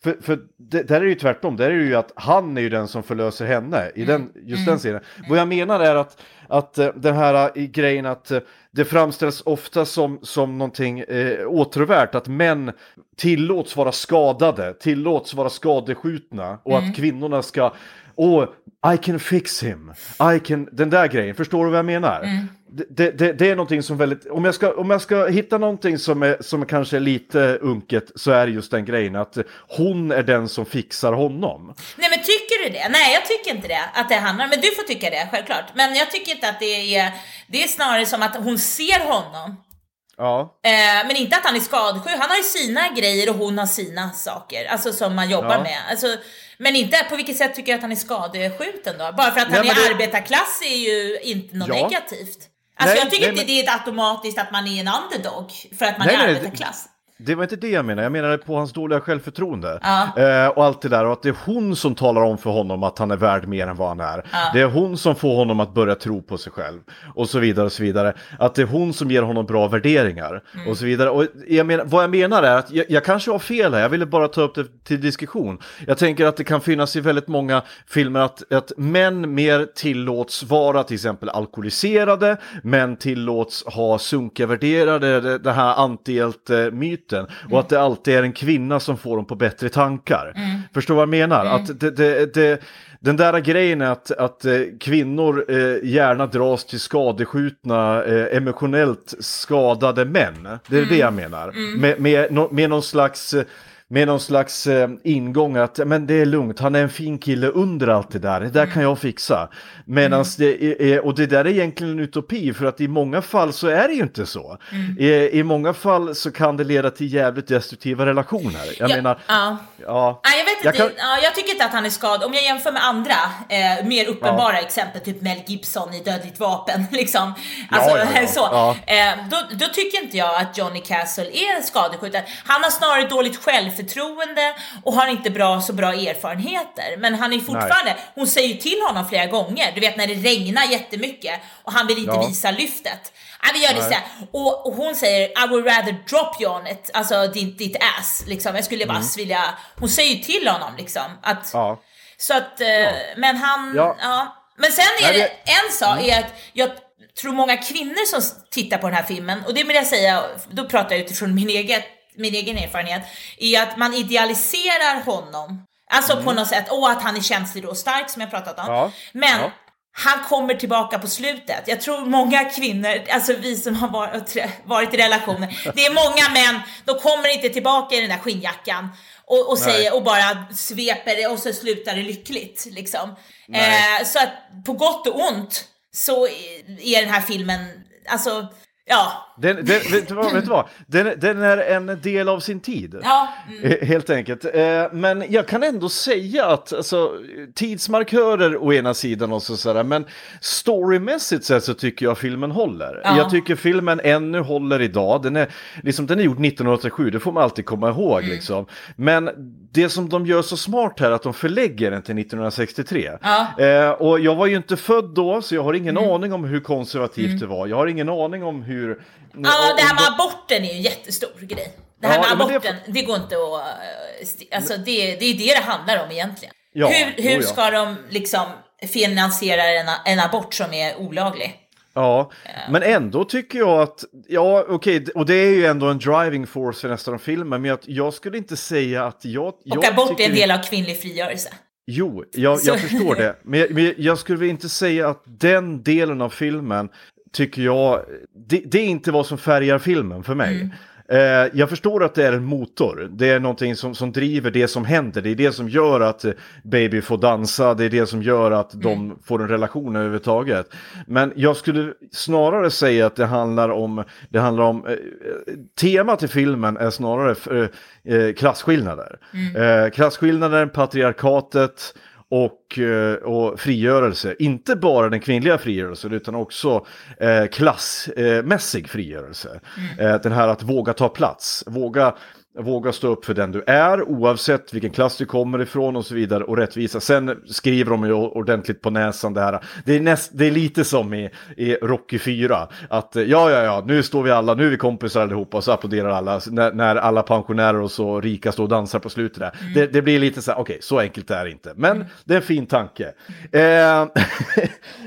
för för det, där är det ju tvärtom, där är det ju att han är ju den som förlöser henne i den, just den scenen. Vad jag menar är att, att eh, den här i grejen att det framställs ofta som, som någonting eh, åtråvärt, att män tillåts vara skadade, tillåts vara skadeskjutna och att kvinnorna ska Åh, I can fix him. I can... Den där grejen, förstår du vad jag menar? Det, det, det är någonting som väldigt, om jag ska, om jag ska hitta någonting som är, som kanske är lite unket så är det just den grejen att hon är den som fixar honom. Nej men tycker du det? Nej jag tycker inte det, att det handlar, men du får tycka det självklart. Men jag tycker inte att det är, det är snarare som att hon ser honom. Ja. Eh, men inte att han är skadesjuk, han har ju sina grejer och hon har sina saker, alltså som man jobbar Ja. med. Alltså, men inte på vilket sätt tycker jag att han är skadeskjuten då? Bara för att Nej, han är det- arbetarklass är ju inte något Ja. negativt. Alltså Nej, jag tycker nej, inte men- det är automatiskt att man är en underdog för att man Nej, är arbetarklass. Det var inte det jag menade, jag menade på hans dåliga självförtroende. Ja. Eh, och allt det där, och att det är hon som talar om för honom att han är värd mer än vad han är. Det är hon som får honom att börja tro på sig själv. Och så vidare och så vidare. Att det är hon som ger honom bra värderingar. Mm. Och så vidare. Och jag menar, vad jag menar är att jag, jag kanske har fel här, jag ville bara ta upp det till diskussion. Jag tänker att det kan finnas i väldigt många filmer att, att män mer tillåts vara till exempel alkoholiserade, män tillåts ha sunkiga värderade, det, det här antihjälte-myten. Och att det alltid är en kvinna som får dem på bättre tankar. Förstår vad jag menar? Att det, det, det, den där grejen är att, att eh, kvinnor eh, gärna dras till skadeskjutna, eh, emotionellt skadade män. Det är det jag menar. Med, med, nå- med någon slags... med någon slags eh, ingång att men det är lugnt, han är en fin kille under allt det där, det där kan jag fixa. Medan det är, och det där är egentligen en utopi för att i många fall så är det ju inte så. I, I många fall så kan det leda till jävligt destruktiva relationer. Jag Ja, menar, ja. ja. Nej, jag vet inte, Jag kan- ja, jag tycker inte att han är skadad. Om jag jämför med andra eh, mer uppenbara exempel, typ Mel Gibson i Dödligt vapen, liksom. Alltså, Ja, ja, ja. så. Ja. Eh, då, då tycker inte jag att Johnny Castle är skadeskjuten. Han har snarare dåligt självförtroende och har inte bra, så bra erfarenheter. Men han är fortfarande, hon säger ju till honom flera gånger, du vet när det regnar jättemycket och han vill inte Ja. visa lyftet. Ja, vi gör det så här. Och, och hon säger I would rather drop you on it, alltså ditt, ditt ass. Liksom. Jag skulle bara vilja, hon säger ju till honom liksom att Mm. Ja. så att, eh, men han, ja. Ja. Men sen är Nej, det, det- en sak är att jag tror många kvinnor som tittar på den här filmen, och det vill jag säga, då pratar jag utifrån min egen, min egen erfarenhet, är att man idealiserar honom. Alltså på något sätt, åh att han är känslig och stark som jag pratat om. Mm. Ja. Men Ja. han kommer tillbaka på slutet. Jag tror många kvinnor, alltså vi som har varit, varit i relationer, det är många män, de kommer inte tillbaka i den där skinnjackan och, och säger och bara sveper det och så slutar det lyckligt liksom. Eh, så att på gott och ont så är den här filmen, alltså, ja. Den, den, vet, du vad, vet du vad? Den, den är en del av sin tid. Ja, mm. Eh, Helt enkelt. Eh, Men jag kan ändå säga att alltså, tidsmarkörer å ena sidan och så sådär, men storymässigt sett så tycker jag filmen håller. Ja. Jag tycker filmen ännu håller idag. Den är, liksom, den är gjord 1987, det får man alltid komma ihåg. Mm. Liksom. Men det som de gör så smart här är att de förlägger den till 1963. Ja. Eh, och jag var ju inte född då, så jag har ingen Mm. aning om hur konservativt det var. Jag har ingen aning om hur... Ja, det här med aborten är ju en jättestor grej. Det här Ja, med men det- aborten, det, går inte att... eh, Alltså det, det är det det handlar om egentligen. Ja, hur hur ja. ska de liksom finansiera en, en abort som är olaglig? Ja, men ändå tycker jag att, ja okej, och det är ju ändå en driving force för nästan filmen, men jag, jag skulle inte säga att jag... Och jag abort är en del av kvinnlig frigörelse. Jo, jag, jag förstår det, men jag, men jag skulle inte säga att den delen av filmen tycker jag, det, det är inte vad som färgar filmen för mig. Mm. Eh, jag förstår att det är en motor, det är någonting som, som driver det som händer, det är det som gör att eh, Baby får dansa, det är det som gör att de Mm. får en relation överhuvudtaget. Men jag skulle snarare säga att det handlar om, det handlar om, eh, temat i filmen är snarare eh, eh, klasskillnader. Eh, klasskillnader, patriarkatet, och, eh, och frigörelse. Inte bara den kvinnliga frigörelsen utan också eh, klassmässig frigörelse. Eh, den här att våga ta plats, våga, våga stå upp för den du är oavsett vilken klass du kommer ifrån och så vidare och rättvisa. Sen skriver de ju ordentligt på näsan det här. Det är, näst, det är lite som i, i Rocky 4. Att eh, ja, ja, ja, nu står vi alla, nu är vi kompisar allihopa och så applåderar alla när, när alla pensionärer och så rika står och dansar på slutet där. Det, det blir lite så här, okej, så enkelt är det inte. Men det är en fin tanke. Eh,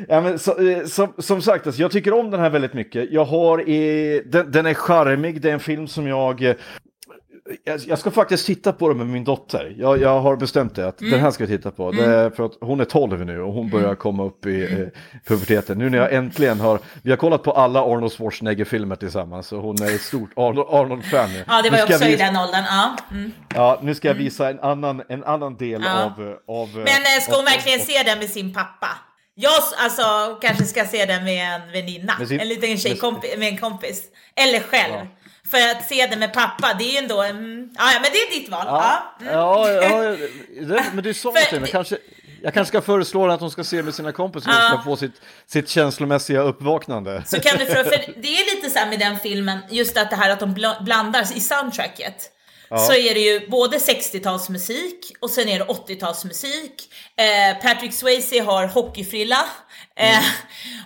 ja, men, så, eh, som, som sagt, alltså, jag tycker om den här väldigt mycket. Jag har, eh, den, den är charmig, det är en film som jag eh, jag, ska faktiskt titta på det med min dotter. Jag, jag har bestämt det, att den här ska jag titta på. Det är för att hon är 12 nu och hon börjar komma upp i eh, puberteten. Nu när jag äntligen har, vi har kollat på alla Arnold Schwarzenegger-filmer tillsammans och hon är ett stort Arnold- Arnold-fan nu. Ja, det var jag också i den åldern. Ja. Mm. Ja, nu ska jag visa en annan, en annan del Ja. av, av... Men eh, ska hon verkligen se den med sin pappa? Jag alltså, kanske ska se den med en väninna, Med sin- en liten tjejkompis, med en kompis. Eller själv. För att se den med pappa, det är ju ändå en... Ja, ja, men det är ditt val. Ja. Ja, ja, ja det, men du sa För- till mig, kanske, jag kanske ska föreslå att hon ska se med sina kompisar Ja. ska få sitt, sitt känslomässiga uppvaknande. Så kan du för, för det är lite så här med den filmen, just att det här att de bla- blandar i soundtracket. Så är det ju både 60-talsmusik och sen är det 80-talsmusik. Eh, Patrick Swayze har hockeyfrilla. Eh,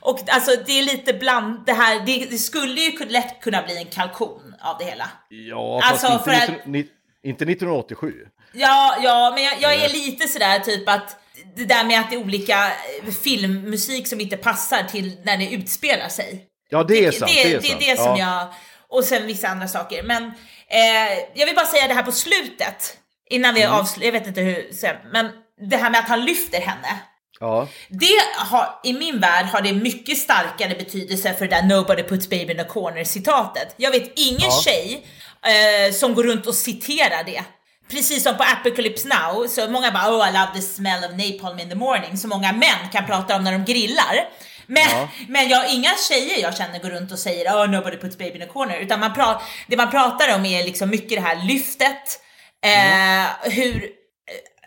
och alltså det är lite bland det här, det, det skulle ju lätt kunna bli en kalkon av det hela. Ja, fast Alltså, inte, för att- 19, ni- inte 1987. Ja, ja, men jag, jag är lite sådär typ att det där med att det är olika eh, filmmusik som inte passar till när det utspelar sig. Ja, det är sant. Det, Det, är det, är det som ja. jag... Och sen vissa andra saker. Men eh, jag vill bara säga det här på slutet. Innan vi Mm. avslutar, jag vet inte hur, men det här med att han lyfter henne. Ja. Det har, i min värld har det mycket starkare betydelse för det där nobody puts baby in a corner citatet. Jag vet ingen Ja. tjej eh, som går runt och citerar det. Precis som på Apocalypse Now, så många bara oh I love the smell of napalm in the morning, så många män kan prata om när de grillar. Men, Ja. men jag inga tjejer jag känner går runt och säger oh nobody puts baby in a corner, utan man pra- det man pratar om är liksom mycket det här lyftet, eh, hur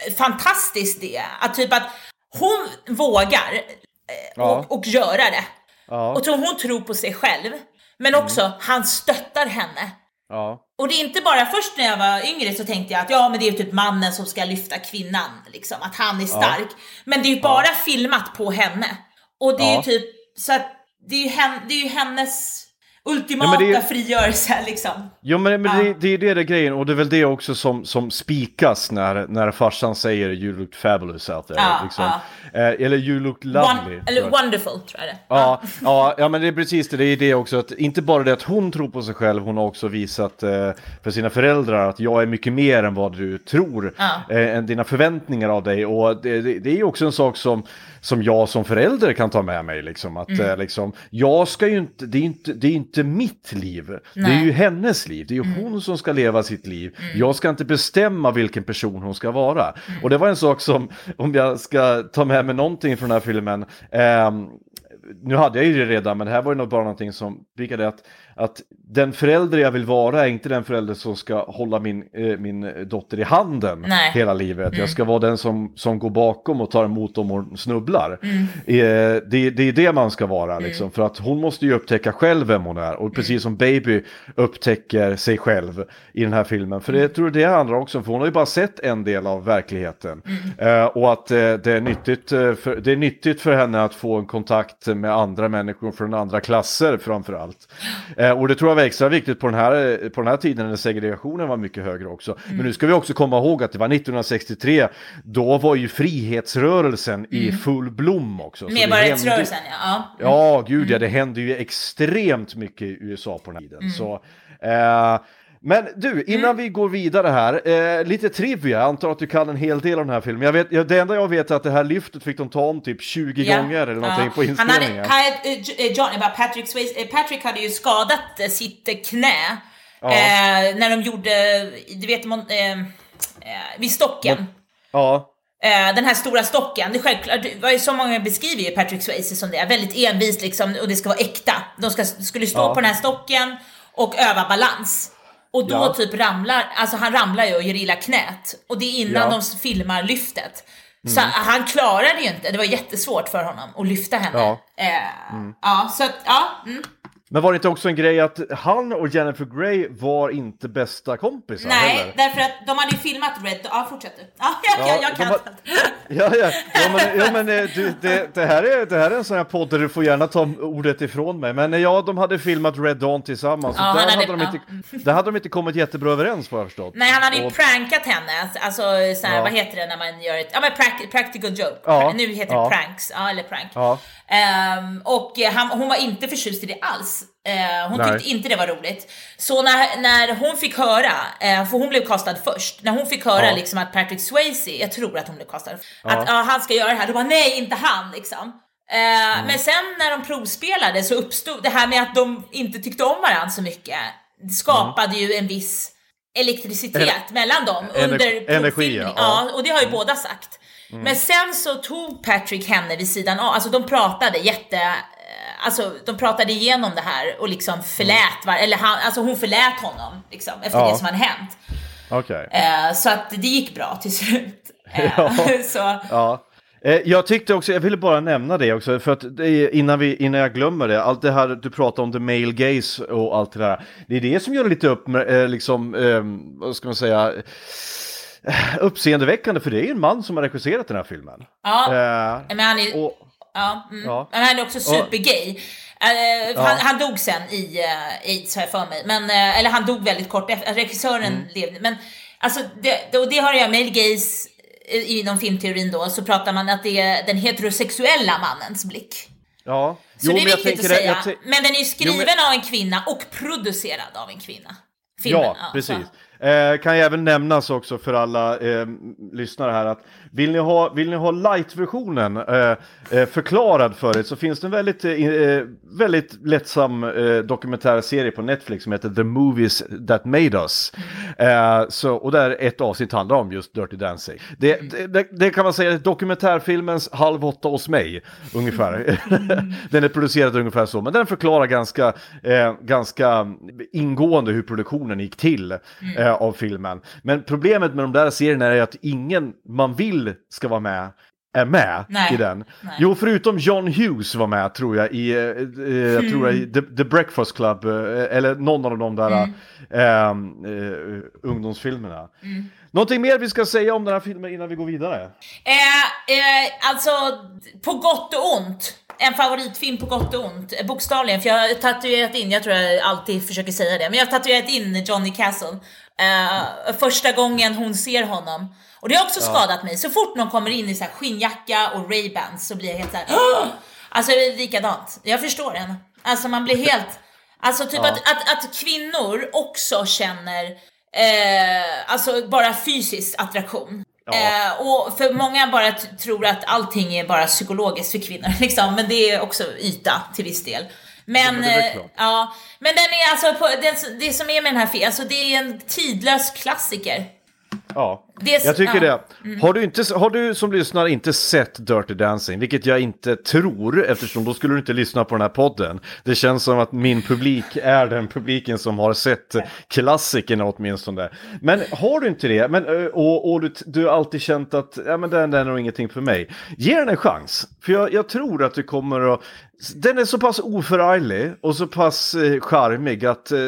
eh, fantastiskt det är. Att typ att hon vågar eh, Ja. och, och göra det. Ja. Och tror hon tror på sig själv. Men också, han stöttar henne. Ja. Och det är inte bara först när jag var yngre så tänkte jag att ja men det är typ mannen som ska lyfta kvinnan, liksom, att han är stark. Men det är ju bara filmat på henne. Och det är Ja. ju typ, så att det är ju, hen, det är ju hennes ultimata Ja, är- frigörelse liksom. Jo men, men Ja. det, det är det det är grejen och det är väl det också som, som spikas när, när farsan säger you look fabulous out there. Ja, liksom. Eh, eller you look lovely. One, eller wonderful tror jag det Ja, ja, ja, men det är precis det. Det är det också. Att inte bara det att hon tror på sig själv, hon har också visat eh, för sina föräldrar att jag är mycket mer än vad du tror, eh, än dina förväntningar av dig. Och det, det, det är också en sak som, som jag som förälder kan ta med mig. Liksom, att, Mm. eh, liksom, jag ska ju inte, det är inte, det är inte mitt liv, det är Nej. Mm. ju hennes liv, det är ju hon som ska leva sitt liv. Jag ska inte bestämma vilken person hon ska vara. Mm. Och det var en sak som, om jag ska ta med mig någonting från den här filmen, ehm, nu hade jag ju det redan, men det här var ju nog bara någonting som virkade att, att den förälder jag vill vara är inte den förälder som ska hålla min, eh, min dotter i handen Nej. hela livet. Jag ska vara den som, som går bakom och tar emot om hon snubblar. Mm. Eh, det, det är det man ska vara, liksom, för att hon måste ju upptäcka själv vem hon är. Och Mm. precis som Baby upptäcker sig själv i den här filmen. För det jag tror det handlar också om, för hon har ju bara sett en del av verkligheten. Mm. Eh, och att eh, det, är nyttigt, eh, för, det är nyttigt för henne att få en kontakt med andra människor från andra klasser framför allt. Eh, och det tror jag var extra viktigt på den här, på den här tiden när segregationen var mycket högre också. Men nu ska vi också komma ihåg att det var 1963, då var ju frihetsrörelsen i full blom också. Medborgarrättsrörelsen ja. ja. Ja, gud ja, det hände ju extremt mycket i USA på den här tiden. Så, eh, men du, innan vi går vidare här, eh, lite trivia, jag antar att du kan en hel del av den här filmen. Jag vet, det enda jag vet är att det här lyftet fick de ta om typ 20 Ja. gånger eller någonting Ja. på Han inspelningen. hade, hade, eh, eh, John, bara Patrick, Swayze, eh, Patrick hade ju skadat eh, sitt eh, knä eh, när de gjorde, du vet, mon, eh, eh, vid stocken. Ja, Eh, den här stora stocken, det är självklart, det så många beskriver ju Patrick Swayze som det är, väldigt envis liksom och det ska vara äkta. De ska, skulle stå Ja. på den här stocken och öva balans. Och då Ja. typ ramlar, alltså han ramlar ju och gör illa knät. Och det är innan Ja. Mm. de filmar lyftet. Så han klarade ju inte, det var jättesvårt för honom att lyfta henne. Ja. Eh, ja så att, ja. Mm. Men var det inte också en grej att han och Jennifer Grey var inte bästa kompisar Nej, heller? därför att de hade ju filmat Red, ja fortsätt du. Ja, jag, Ja, jag, kan har-. Ja, ja, ja men, ja, men eh, du, det, det, här är, det här är en sån här podd där du får gärna ta ordet ifrån mig. Men eh, ja, de hade filmat Red Dawn tillsammans. Ja, där, hade hade- de inte, där hade de inte kommit jättebra överens vad jag förstått. Nej, han hade ju Och- prankat henne. Alltså, så här, Ja. vad heter det när man gör ett... Ja, men prac- practical joke. Ja, Nu heter ja. det pranks. Ja, eller prank. Ja. Ehm, och han, hon var inte förtjust i det alls. Eh, hon Nej. tyckte inte det var roligt. Så när, när hon fick höra, eh, för hon blev kastad först, när hon fick höra Ja. liksom att Patrick Swayze, jag tror att hon blev kastad, att ja, han ska göra det här, då var nej, inte han liksom. Mm. Men sen när de provspelade så uppstod det här med att de inte tyckte om varandra så mycket. Det skapade ju en viss elektricitet Ener- mellan dem under energi, ja. Mm. Ja, och det har ju båda sagt. Men sen så tog Patrick henne vid sidan av, alltså de pratade jätte, eh, alltså de pratade igenom det här och liksom förlät, var, eller han, alltså hon förlät honom liksom efter Ja. det som hade hänt. Okej. Eh, så att det gick bra till slut. Eh, Ja. så, Ja. Eh, Jag tyckte också, jag ville bara nämna det också, för att är, innan, vi, innan jag glömmer det, allt det här du pratar om the male gaze och allt det där, det är det som gör lite upp, eh, liksom, vad ska man säga, uppseendeväckande, för det är ju en man som har regisserat den här filmen. ja, Eh, men han är, och, ja, mm. Ja. Men han är också supergay. Eh, han, han dog sen i uh, aids har jag för mig, men, eh, eller han dog väldigt kort efter, regissören Mm. levde, men alltså det, och det har jag gaze eh, inom filmteorin då, så pratar man att det är den heterosexuella mannens blick. ja. Så det är viktigt att säga. jag tän- men den är ju skriven Jo, men- av en kvinna och producerad av en kvinna. Filmen, Ja, så. Eh, kan jag även nämnas också för alla eh, lyssnare här att vill ni ha, vill ni ha light-versionen eh, eh, förklarad för er så finns det en väldigt, eh, eh, väldigt lättsam eh, dokumentärserie på Netflix som heter The Movies That Made Us. Eh, så, och där ett avsnitt handlar om just Dirty Dancing. Det, det, det, kan man säga är dokumentärfilmens Halv åtta hos mig, ungefär. den är producerad ungefär så, men den förklarar ganska, eh, ganska ingående hur produktionen gick till eh, av filmen. Men problemet med de där serierna är att ingen man vill ska vara med är med Nej. i den. Nej. Jo, förutom John Hughes var med tror jag i, eh, eh, jag tror jag, i The, The Breakfast Club, eh, eller någon av de där eh, eh, ungdomsfilmerna. Någonting mer vi ska säga om den här filmen innan vi går vidare? Eh, eh, alltså, på gott och ont. En favoritfilm på gott och ont, bokstavligen. För jag har tatuerat in, jag tror jag alltid försöker säga det, men jag har tatuerat in Johnny Castle. Första gången hon ser honom. Och det har också skadat mig. Så fort någon kommer in i så här skinnjacka och Ray-Bans så blir jag helt såhär "Åh!" Alltså det är likadant. Jag förstår henne. Alltså man blir helt... Alltså typ att, att, att kvinnor också känner eh, alltså bara fysisk attraktion. Ja. Eh, och för många bara tror att allting är bara psykologiskt för kvinnor, liksom. men det är också yta till viss del. Men, det eh, ja, men den är alltså, på, det, det som är med den här filmen, alltså det är en tidlös klassiker. Ja, Det jag tycker ja. Mm. det. Har du, inte, har du som lyssnar inte sett Dirty Dancing, vilket jag inte tror, eftersom då skulle du inte lyssna på den här podden. Det känns som att min publik är den publiken som har sett klassikerna åtminstone. Men har du inte det, men, och, och du, du har alltid känt att ja, men den, den är nog ingenting för mig, ge den en chans. För jag, jag tror att du kommer att... Den är så pass oförarglig och så pass eh, charmig att eh,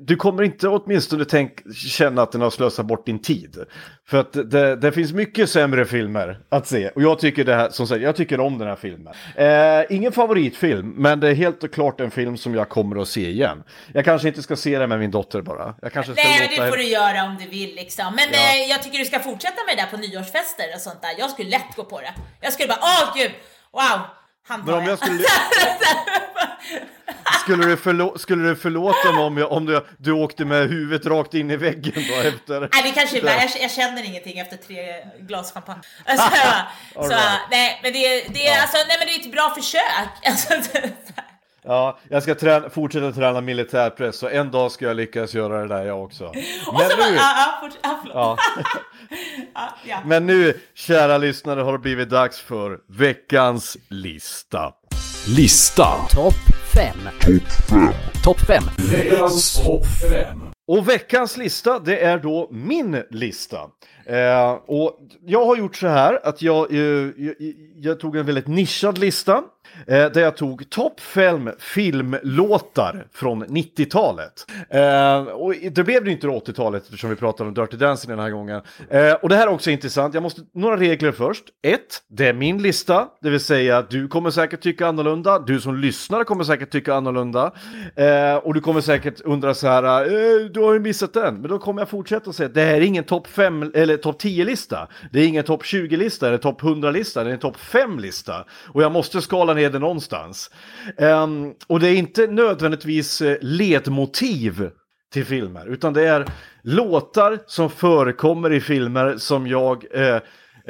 du kommer inte åtminstone tänk, känna att den har slösat bort din tid. För att det, det finns mycket sämre filmer att se. Och jag tycker, det här, som sagt, jag tycker om den här filmen. Eh, ingen favoritfilm, men det är helt klart en film som jag kommer att se igen. Jag kanske inte ska se den med min dotter bara. Jag kanske ska Nej, låta det får du göra om du vill liksom. Men Ja. eh, jag tycker du ska fortsätta med det där på nyårsfester och sånt där. Jag skulle lätt gå på det. Jag skulle bara, åh gud, wow, han tar Men om jag skulle... Skulle du, förlå- skulle du förlåta mig om, jag, om du, du åkte med huvudet rakt in i väggen då efter? Nej, det kanske Där. jag, jag känner ingenting efter tre glas champagne. Alltså, så, right. nej, men det, det, är, alltså, nej, men det är ett bra försök. Alltså, Ja, jag ska träna, fortsätta träna militärpress och en dag ska jag lyckas göra det där jag också. och Men så bara, nu, ja, ja, fort, ja, men nu, kära lyssnare, har det blivit dags för veckans lista. Lista. Topp 5. Topp 5. Veckans topp 5. Och veckans lista, det är då min lista. Eh, och jag har gjort så här att jag, eh, jag, jag tog en väldigt nischad lista. Eh, där jag tog topp 5 filmlåtar från 90-talet. Eh, och det blev det inte 80-talet eftersom vi pratade om Dirty Dancing den här gången. Eh, och det här är också intressant, jag måste, några regler först. Ett, det är min lista, det vill säga du kommer säkert tycka annorlunda, du som lyssnar kommer säkert tycka annorlunda. Eh, och du kommer säkert undra så här, eh, du har ju missat den. Men då kommer jag fortsätta och säga, det här är ingen topp 5 eller topp 10-lista. Det är ingen topp 20-lista eller topp 100-lista, det är en topp 5-lista. Och jag måste skala ner det någonstans. Um, och det är inte nödvändigtvis eh, ledmotiv till filmer, utan det är låtar som förekommer i filmer som jag eh,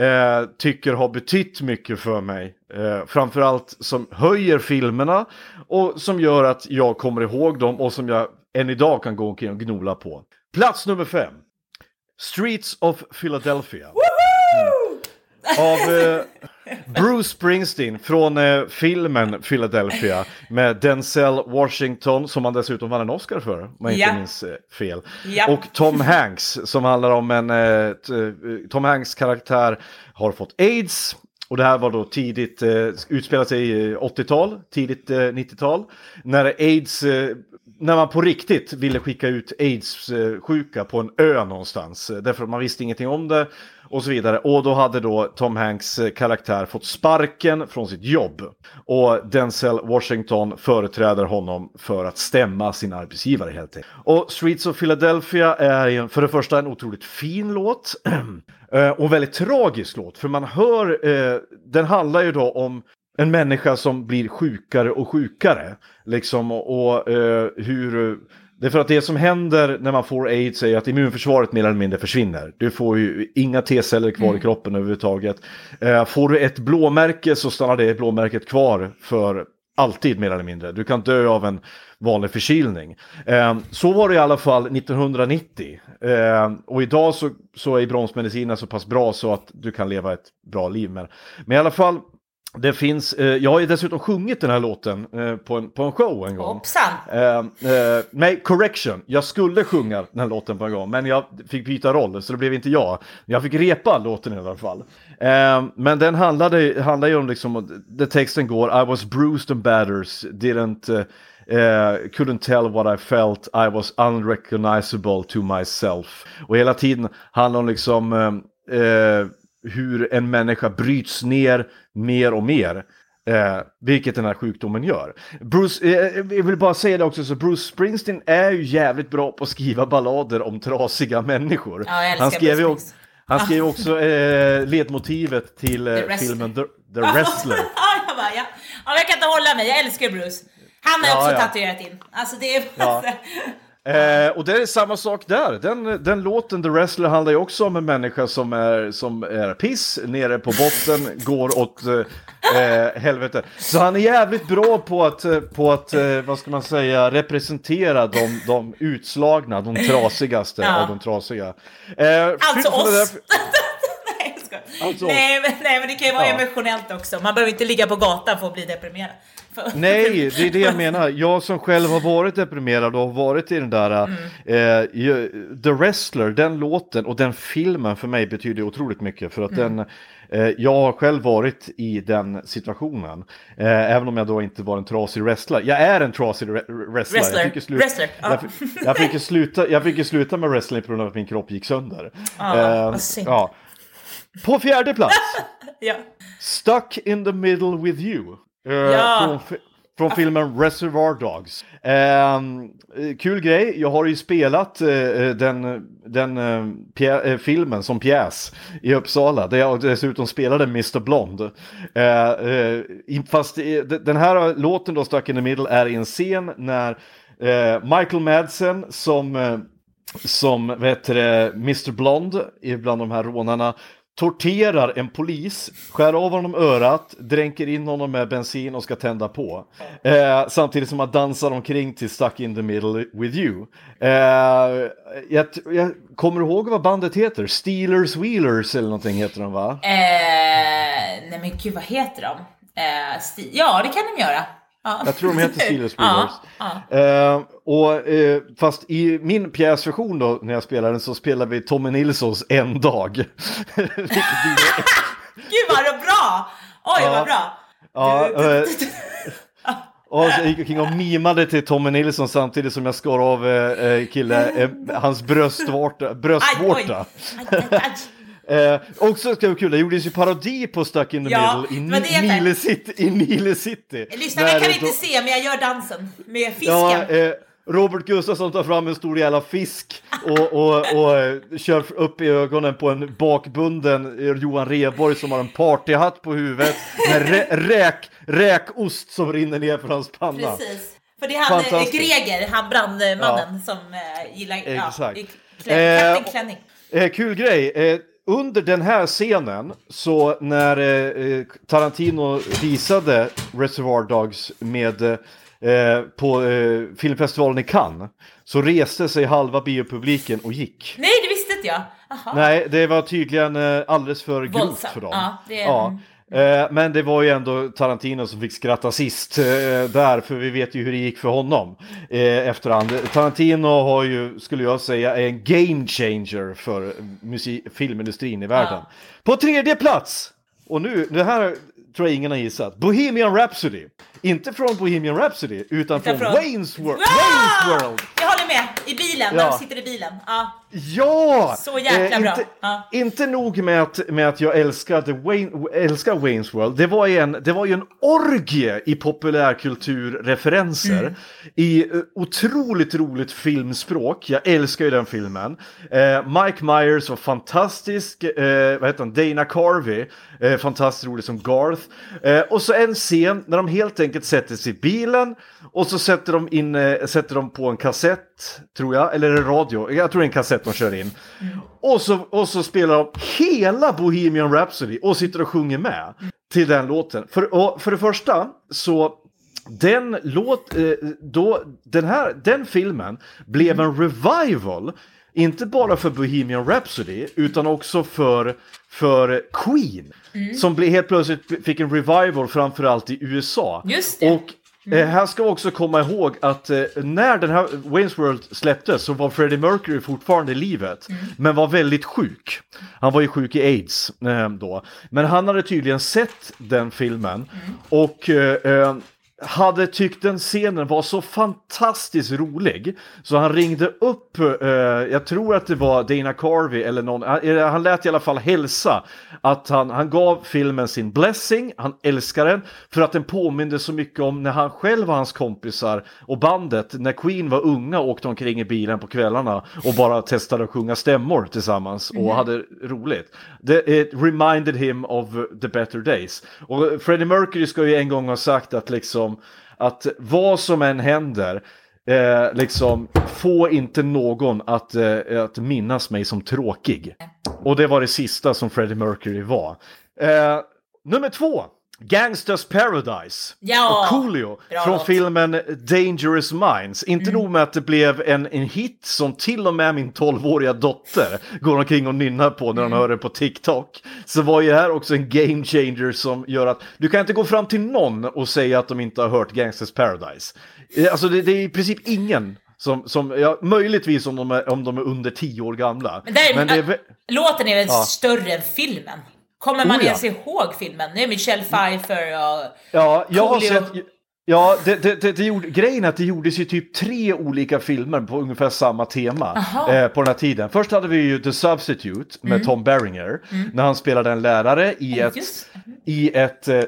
eh, tycker har betytt mycket för mig. Eh, framförallt som höjer filmerna och som gör att jag kommer ihåg dem och som jag än idag kan gå omkring och gnola på. Plats nummer fem. Streets of Philadelphia. Av eh, Bruce Springsteen från eh, filmen Philadelphia med Denzel Washington som han dessutom vann en Oscar för, om jag Ja. inte minns eh, fel. Ja. Och Tom Hanks som handlar om en, eh, t- eh, Tom Hanks karaktär har fått aids. Och det här var då tidigt, eh, utspelat sig i eh, 80-tal, tidigt eh, 90-tal. När aids, eh, när man på riktigt ville skicka ut aids-sjuka på en ö någonstans. eh, Därför att man visste ingenting om det och så vidare. Och då hade då Tom Hanks eh, karaktär fått sparken från sitt jobb. Och Denzel Washington företräder honom för att stämma sin arbetsgivare helt enkelt. Och Streets of Philadelphia är för det första en otroligt fin låt. Eh, och väldigt tragisk låt, för man hör, eh, den handlar ju då om en människa som blir sjukare och sjukare. Liksom, och, och eh, hur... Det är för att det som händer när man får aids är att immunförsvaret mer eller mindre försvinner. Du får ju inga T-celler kvar i kroppen överhuvudtaget. Eh, får du ett blåmärke så stannar det blåmärket kvar för alltid mer eller mindre. Du kan dö av en vanlig förkylning. Eh, så var det i alla fall 1990. Eh, och idag så, så är bromsmedicinerna så pass bra så att du kan leva ett bra liv med. Men i alla fall, det finns, eh, jag har ju dessutom sjungit den här låten eh, på, en, på en show en gång. Hoppsan! Eh, eh, nej, correction. Jag skulle sjunga den här låten på en gång, men jag fick byta roll, så det blev inte jag. Jag fick repa låten i alla fall. Eh, men den handlade, handlade ju om, liksom, där texten går, I was bruised and battered, didn't, eh, couldn't tell what I felt, I was unrecognizable to myself. Och hela tiden handlar om liksom, eh, hur en människa bryts ner mer och mer. Eh, vilket den här sjukdomen gör. Bruce, eh, jag vill bara säga det också, så Bruce Springsteen är ju jävligt bra på att skriva ballader om trasiga människor. Ja, jag han skrev ju, Springsteen. han skrev också eh, ledmotivet till eh, filmen The, The Wrestler. ja, jag bara, ja. ja, jag kan inte hålla mig. Jag älskar Bruce. Han har Ja, också ja. tatuerat in. Alltså det är... Eh, och det är samma sak där. Den, den låten, The Wrestler, handlar ju också om en människa som är, som är piss, nere på botten, går åt eh, eh, helvete. Så han är jävligt bra på att, eh, på att eh, vad ska man säga, representera de, de utslagna, de trasigaste Ja. av de trasiga. Eh, Alltså von oss! nej. Alltså- nej, men, nej, men det kan ju vara Ja. emotionellt också. Man behöver inte ligga på gatan för att bli deprimerad. Nej, det är det jag menar. Jag som själv har varit deprimerad och har varit i den där eh, ju- The Wrestler, den låten och den filmen för mig betyder otroligt mycket för att den eh, jag har själv varit i den situationen. Eh, även om jag då inte var en trasig wrestler. Jag är en trasig re- wrestler. Wrestler. Jag fick, ju slu- Wrestler, ja. jag, fick, jag, fick sluta, jag fick sluta med wrestling på grund av att min kropp gick sönder. Ja, Eh, ja. På fjärde plats. ja. Stuck in the middle with you. Eh, Ja. från, från filmen Reservoir Dogs. Ehm, eh, kul grej, jag har ju spelat eh, den, den eh, eh, filmen som pjäs i Uppsala. Där jag dessutom spelade Mr. Blond. Eh, eh, fast den här låten då, Stuck in the middle, är i en scen när eh, Michael Madsen som eh, som heter det, Mr. Blond bland de här rånarna torterar en polis, skär av honom örat, dränker in honom med bensin och ska tända på. Eh, samtidigt som han dansar omkring till Stuck in the middle with you. Eh, jag, jag kommer du ihåg vad bandet heter? Steelers Wheelers eller någonting heter de va? Eh, nej men gud, vad heter de? Eh, ja, det kan de göra. Ja. Jag tror de heter Steelers. Ja, ja. Eh, och, eh, fast i min pjäsversion då, när jag spelade den, så spelar vi Tommy Nilssons En dag. Gud vad det bra! Oj, Ja. vad bra! Ja, eh, Och så gick jag omkring och mimade till Tommy Nilsson samtidigt som jag skar av eh, eh, kille, eh, hans bröstvårta. Aj, bröstvårta. oj. Aj, aj, aj. Eh, också ska vara kul, det gjordes ju parodi på Stuck in the Ja, Middle i. Nile City. I Nile City. Kan inte då- se men jag gör dansen med fisken. Ja, eh, Robert Gustafsson tar fram en stor jävla fisk och, och, och eh, kör upp i ögonen på en bakbunden eh, Johan Reborg som har en partyhatt på huvudet med rä, räk, räkost som rinner ner för hans panna. Precis. För det är han eh. Greger, han brandmannen som eh, gillar Exakt. Ja, i klä, Eh, Klänning. Eh, kul grej. Eh, under den här scenen, så när eh, eh, Tarantino visade Reservoir Dogs med, eh, på eh, filmfestivalen i Cannes, så reste sig halva biopubliken och gick. Nej, det visste inte jag. Aha. Nej, det var tydligen eh, alldeles för grovt för dem. Ja, det Ja. Eh, Men det var ju ändå Tarantino som fick skratta sist eh, där, för vi vet ju hur det gick för honom eh, efterhand. Tarantino har ju, skulle jag säga, är en game changer för filmindustrin i världen. På tredje plats, och nu, det här tror jag ingen har gissat, Bohemian Rhapsody. Inte från Bohemian Rhapsody, utan, från, från- Wayne's, Wor- Ah! Wayne's World. Jag håller med. I bilen, Ja. när de sitter i bilen. Ja. Ja! Så jäkla bra. Inte, Ja. inte nog med att, med att jag älskade Wayne, älskar Wayne's World, det var, en, det var ju en orgie i populärkulturreferenser. Mm. I eh, otroligt roligt filmspråk, jag älskar ju den filmen. Eh, Mike Myers var fantastisk, eh, vad heter han, Dana Carvey, eh, fantastiskt rolig som Garth. Eh, och så en scen när de helt enkelt sätter sig i bilen och så sätter de, in, eh, sätter de på en kassett, tror jag, eller en radio, jag tror det är en kassett de kör in. Och, så, och så spelar de hela Bohemian Rhapsody och sitter och sjunger med till den låten. För, för det första så den låt, eh, då, den här, den filmen blev en revival, inte bara för Bohemian Rhapsody, utan också för, för Queen. Som blev, helt plötsligt fick en revival framförallt i USA. Just det. Och Eh, här ska vi också komma ihåg att eh, när den här Wayne's World släpptes så var Freddie Mercury fortfarande i livet, men var väldigt sjuk. Han var ju sjuk i aids eh, då. Men han hade tydligen sett den filmen och eh, eh, hade tyckt den scenen var så fantastiskt rolig så han ringde upp, eh, jag tror att det var Dana Carvey eller någon, han, eh, han lät i alla fall hälsa att han, han gav filmen sin blessing, han älskar den för att den påminde så mycket om när han själv och hans kompisar och bandet, när Queen var unga åkte omkring i bilen på kvällarna och bara testade att sjunga stämmor tillsammans och hade roligt. Det it reminded him of the better days. Och Freddie Mercury ska ju en gång ha sagt att liksom Liksom att vad som än händer Eh, liksom, få inte någon att, eh, att minnas mig som tråkig. Och det var det sista som Freddie Mercury var. Eh, nummer två. Gangsters Paradise Ja, och Coolio från låt. filmen Dangerous Minds. Inte nog med att det blev en, en hit som till och med min 12-åriga dotter går omkring och nynnar på när hon hör det på TikTok. Så var ju här också en game changer som gör att du kan inte gå fram till någon och säga att de inte har hört Gangsters Paradise. Eh, Alltså det, det är i princip ingen som, som ja, möjligtvis om de, är, om de är under 10 år gamla. Men, där, Men är, låten är väl Ja. större än filmen? Kommer man Oh, ja. ens ihåg filmen? Det är Michelle Pfeiffer och... Ja, jag har sett... Ja, det, det, det, det gjorde, grejen är att det gjordes ju typ tre olika filmer på ungefär samma tema eh, på den här tiden. Först hade vi ju The Substitute med Tom Berenger, när han spelade en lärare i Ja, ett, just. i ett eh,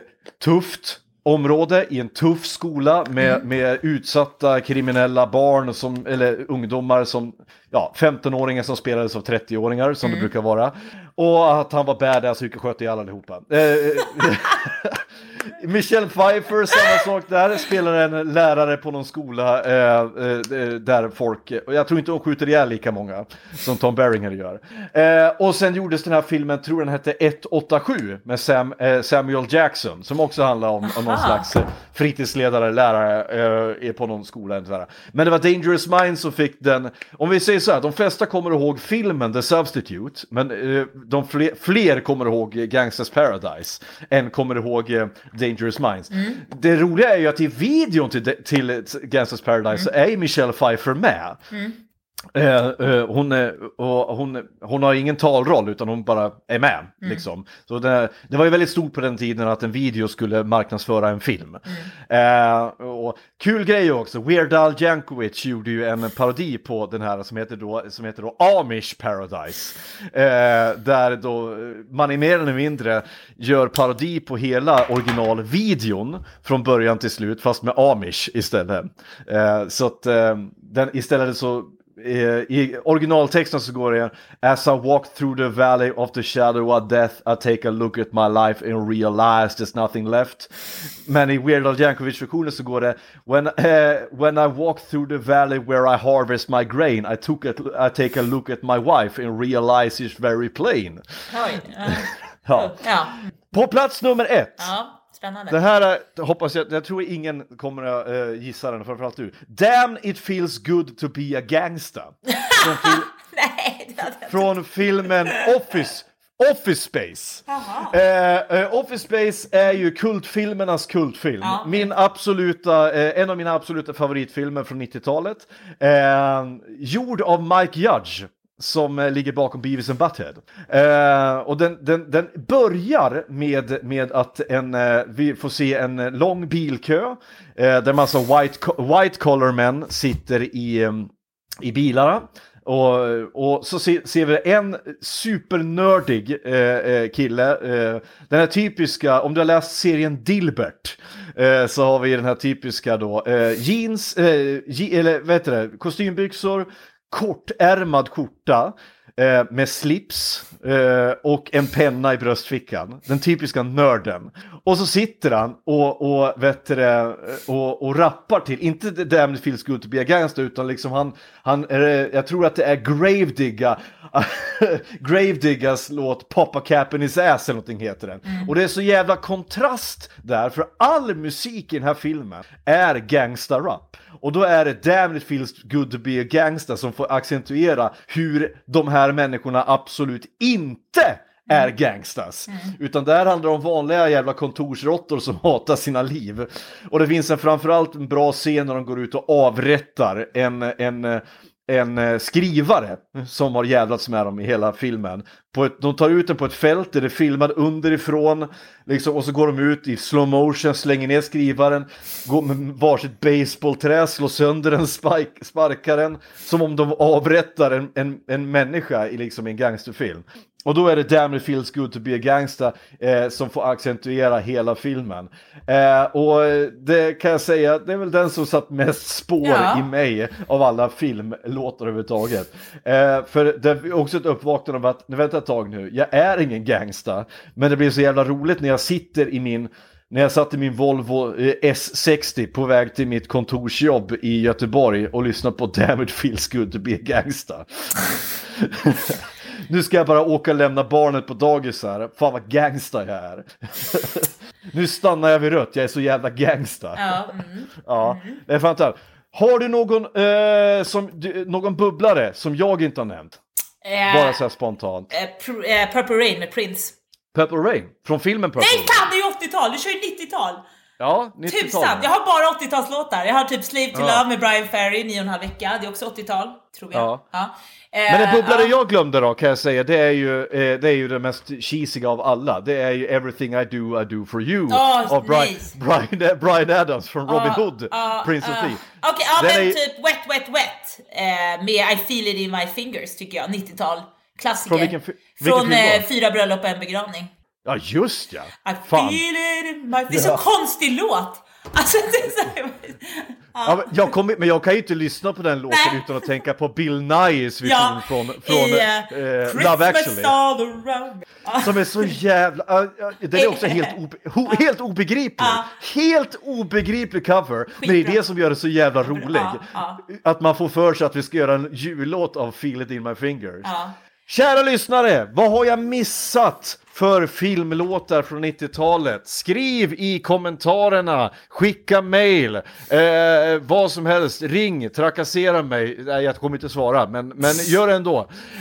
tufft område, i en tuff skola med, med utsatta kriminella barn, som, eller ungdomar som, ja, 15-åringar som spelades av 30-åringar som det brukar vara. Och att han var badass och sköt ihjäl allihopa. Eh, Michelle Pfeiffer, samma sak där, spelar en lärare på någon skola eh, eh, där folk, och jag tror inte hon skjuter ihjäl lika många som Tom Berenger gör. Eh, och sen gjordes den här filmen, tror den hette 187 med Sam, eh, Samuel Jackson, som också handlar om, om någon slags eh, fritidsledare, lärare eh, är på någon skola. eller. Men det var Dangerous Minds som fick den, om vi säger så här, de flesta kommer ihåg filmen The Substitute, men eh, de fler, fler kommer ihåg Gangsters Paradise än kommer ihåg eh, Dangerous Minds. Det roliga är ju att i videon till, till Gangsters Paradise så är ju Michelle Pfeiffer med. Eh, eh, hon, och hon, hon har ingen talroll utan hon bara är med. Liksom. Så det, det var ju väldigt stort på den tiden att en video skulle marknadsföra en film. Eh, och kul grej också, Weird Al Jankovic gjorde ju en parodi på den här som heter då, som heter då Amish Paradise. Eh, där då eh, man i mer eller mindre gör parodi på hela originalvideon från början till slut fast med Amish istället. Eh, så att eh, den istället så eh, i originaltexten så går det As I walk through the valley of the shadow of death I take a look at my life and realize there's nothing left. Men i Weird Al Yankovic-versionen så går det when, eh, when I walk through the valley where I harvest my grain I, took a, I take a look at my wife and realize it's very plain. Oj. Ja. Ja. ja. På plats nummer ett. ja, spännande. Det här är, hoppas jag, jag tror ingen kommer att uh, gissa den, framförallt du. Damn it feels good to be a gangsta. Från, fil- Nej, från filmen Office. Office Space. Eh, eh, Office Space är ju kultfilmernas kultfilm. Ja. Min absoluta, eh, en av mina absoluta favoritfilmer från 90-talet. Eh, gjord av Mike Judge. Som eh, ligger bakom Beavis and Butthead. Eh, och den, den, den börjar med, med att en, eh, vi får se en eh, lång bilkö. Eh, där massa white, white collar män sitter i, eh, i bilarna. Och, och så se, ser vi en supernördig eh, eh, kille. Eh, den här typiska, om du har läst serien Dilbert, eh, så har vi den här typiska då eh, jeans, eh, je, eller vad heter det, kostymbyxor, kortärmad skjorta. Eh, med slips eh, och en penna i bröstfickan. Den typiska nörden. Och så sitter han och, och, vet det, och, och rappar till, inte Damn It Feels Good To Be A Gangster, utan liksom han, han jag tror att det är Gravedigga, Gravediggas låt Papa Cap in His Ass eller någonting heter den. Och det är så jävla kontrast där, för all musik i den här filmen är gangsta-rap. Och då är det Damn It Feels Good To Be A Gangster som får accentuera hur de här människorna absolut inte är gangstas. Utan där handlar det om vanliga jävla kontorsråttor som hatar sina liv. Och det finns en framförallt en bra scen när de går ut och avrättar en, en, en eh, skrivare som har jävlats med dem i hela filmen. På ett, de tar ut den på ett fält där det är filmad underifrån liksom, och så går de ut i slow motion, slänger ner skrivaren, går med varsitt baseballträ, slår sönder den, spark, sparkar den, som om de avrättar en, en, en människa i liksom en gangsterfilm. Och då är det Damn it feels good to be a gangster eh, som får accentuera hela filmen. Eh, och det kan jag säga, det är väl den som satt mest spår Ja. i mig av alla filmlåtar överhuvudtaget. Eh, för det är också ett uppvaknande av att, nu vänta ett tag nu, jag är ingen gangsta, men det blir så jävla roligt när jag sitter i min när jag satt i min Volvo eh, S60 på väg till mitt kontorsjobb i Göteborg och lyssnade på Damn it feels good to be a gangsta. nu ska jag bara åka och lämna barnet på dagis här. Fan vad gangsta jag är. nu stannar jag vid rött, jag är så jävla gangsta. Ja, mm. Ja, det är fantastiskt. Har du någon, eh, som, du, någon bubblare som jag inte har nämnt? Eh, Bara så här spontant. pr- eh, Purple Rain med Prince. Purple Rain, från filmen Purple Nej Rain. fan, det är ju 80-tal! Du kör ju 90-tal! Ja, 90-tal. Tusan! Jag har bara 80-talslåtar. Jag har typ Slave to Ja. Love med Brian Ferry, nio och en halv vecka. Det är också 80-tal, tror jag. Ja. Ja. Men Eh, en bubblare ja. jag glömde då kan jag säga, det är ju, eh, det är ju det mest cheesiga av alla. Det är ju Everything I Do I Do For You Åh, av Brian, nice. Brian, Brian Adams från Robin Ja, Hood, ja, Prince of ja. Thief. Okej, ja Den men är typ Wet Wet Wet eh, med I feel it in my fingers tycker jag, 90-tal. Klassiker. Från vilken vilken Från eh? Fyra bröllop och en begravning. Ja, just ja! I Fan. feel it in my... Det är så Ja. konstig låt! Alltså det är så här... Ja, men, jag kommer, men jag kan ju inte lyssna på den låten Nej. utan att tänka på Bill Nyes vision Ja, från, från i, eh, eh, Love actually. Som är så jävla... ja, ja, den är också helt, obe, ho, helt obegriplig. Helt obegriplig cover. Men det är Skitbra. det som gör det så jävla rolig. Att man får för sig att vi ska göra en jullåt av Feel it in my fingers. Kära lyssnare, vad har jag missat för filmlåtar från 90-talet? Skriv i kommentarerna, skicka mail, eh, vad som helst, ring, trakassera mig. Nej, jag kommer inte svara, men, men gör det ändå.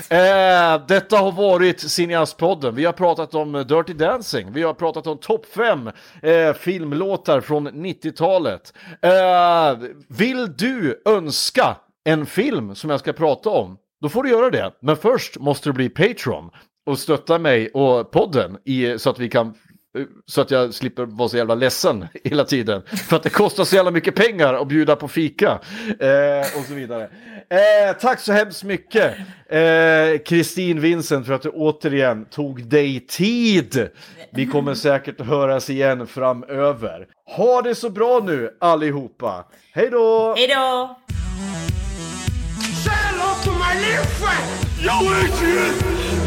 Eh, detta har varit Cineastpodden. Vi har pratat om Dirty Dancing, vi har pratat om topp 5 eh, filmlåtar från 90-talet. Eh, vill du önska en film som jag ska prata om? Då får du göra det. Men först måste du bli Patreon och stötta mig och podden i, så att vi kan så att jag slipper vara så jävla ledsen hela tiden. För att det kostar så jävla mycket pengar att bjuda på fika. Eh, och så vidare. Eh, tack så hemskt mycket eh, Kristin Vincent för att du återigen tog dig tid. Vi kommer säkert att höras igen framöver. Ha det så bra nu allihopa. Hej då! Hej då! did it!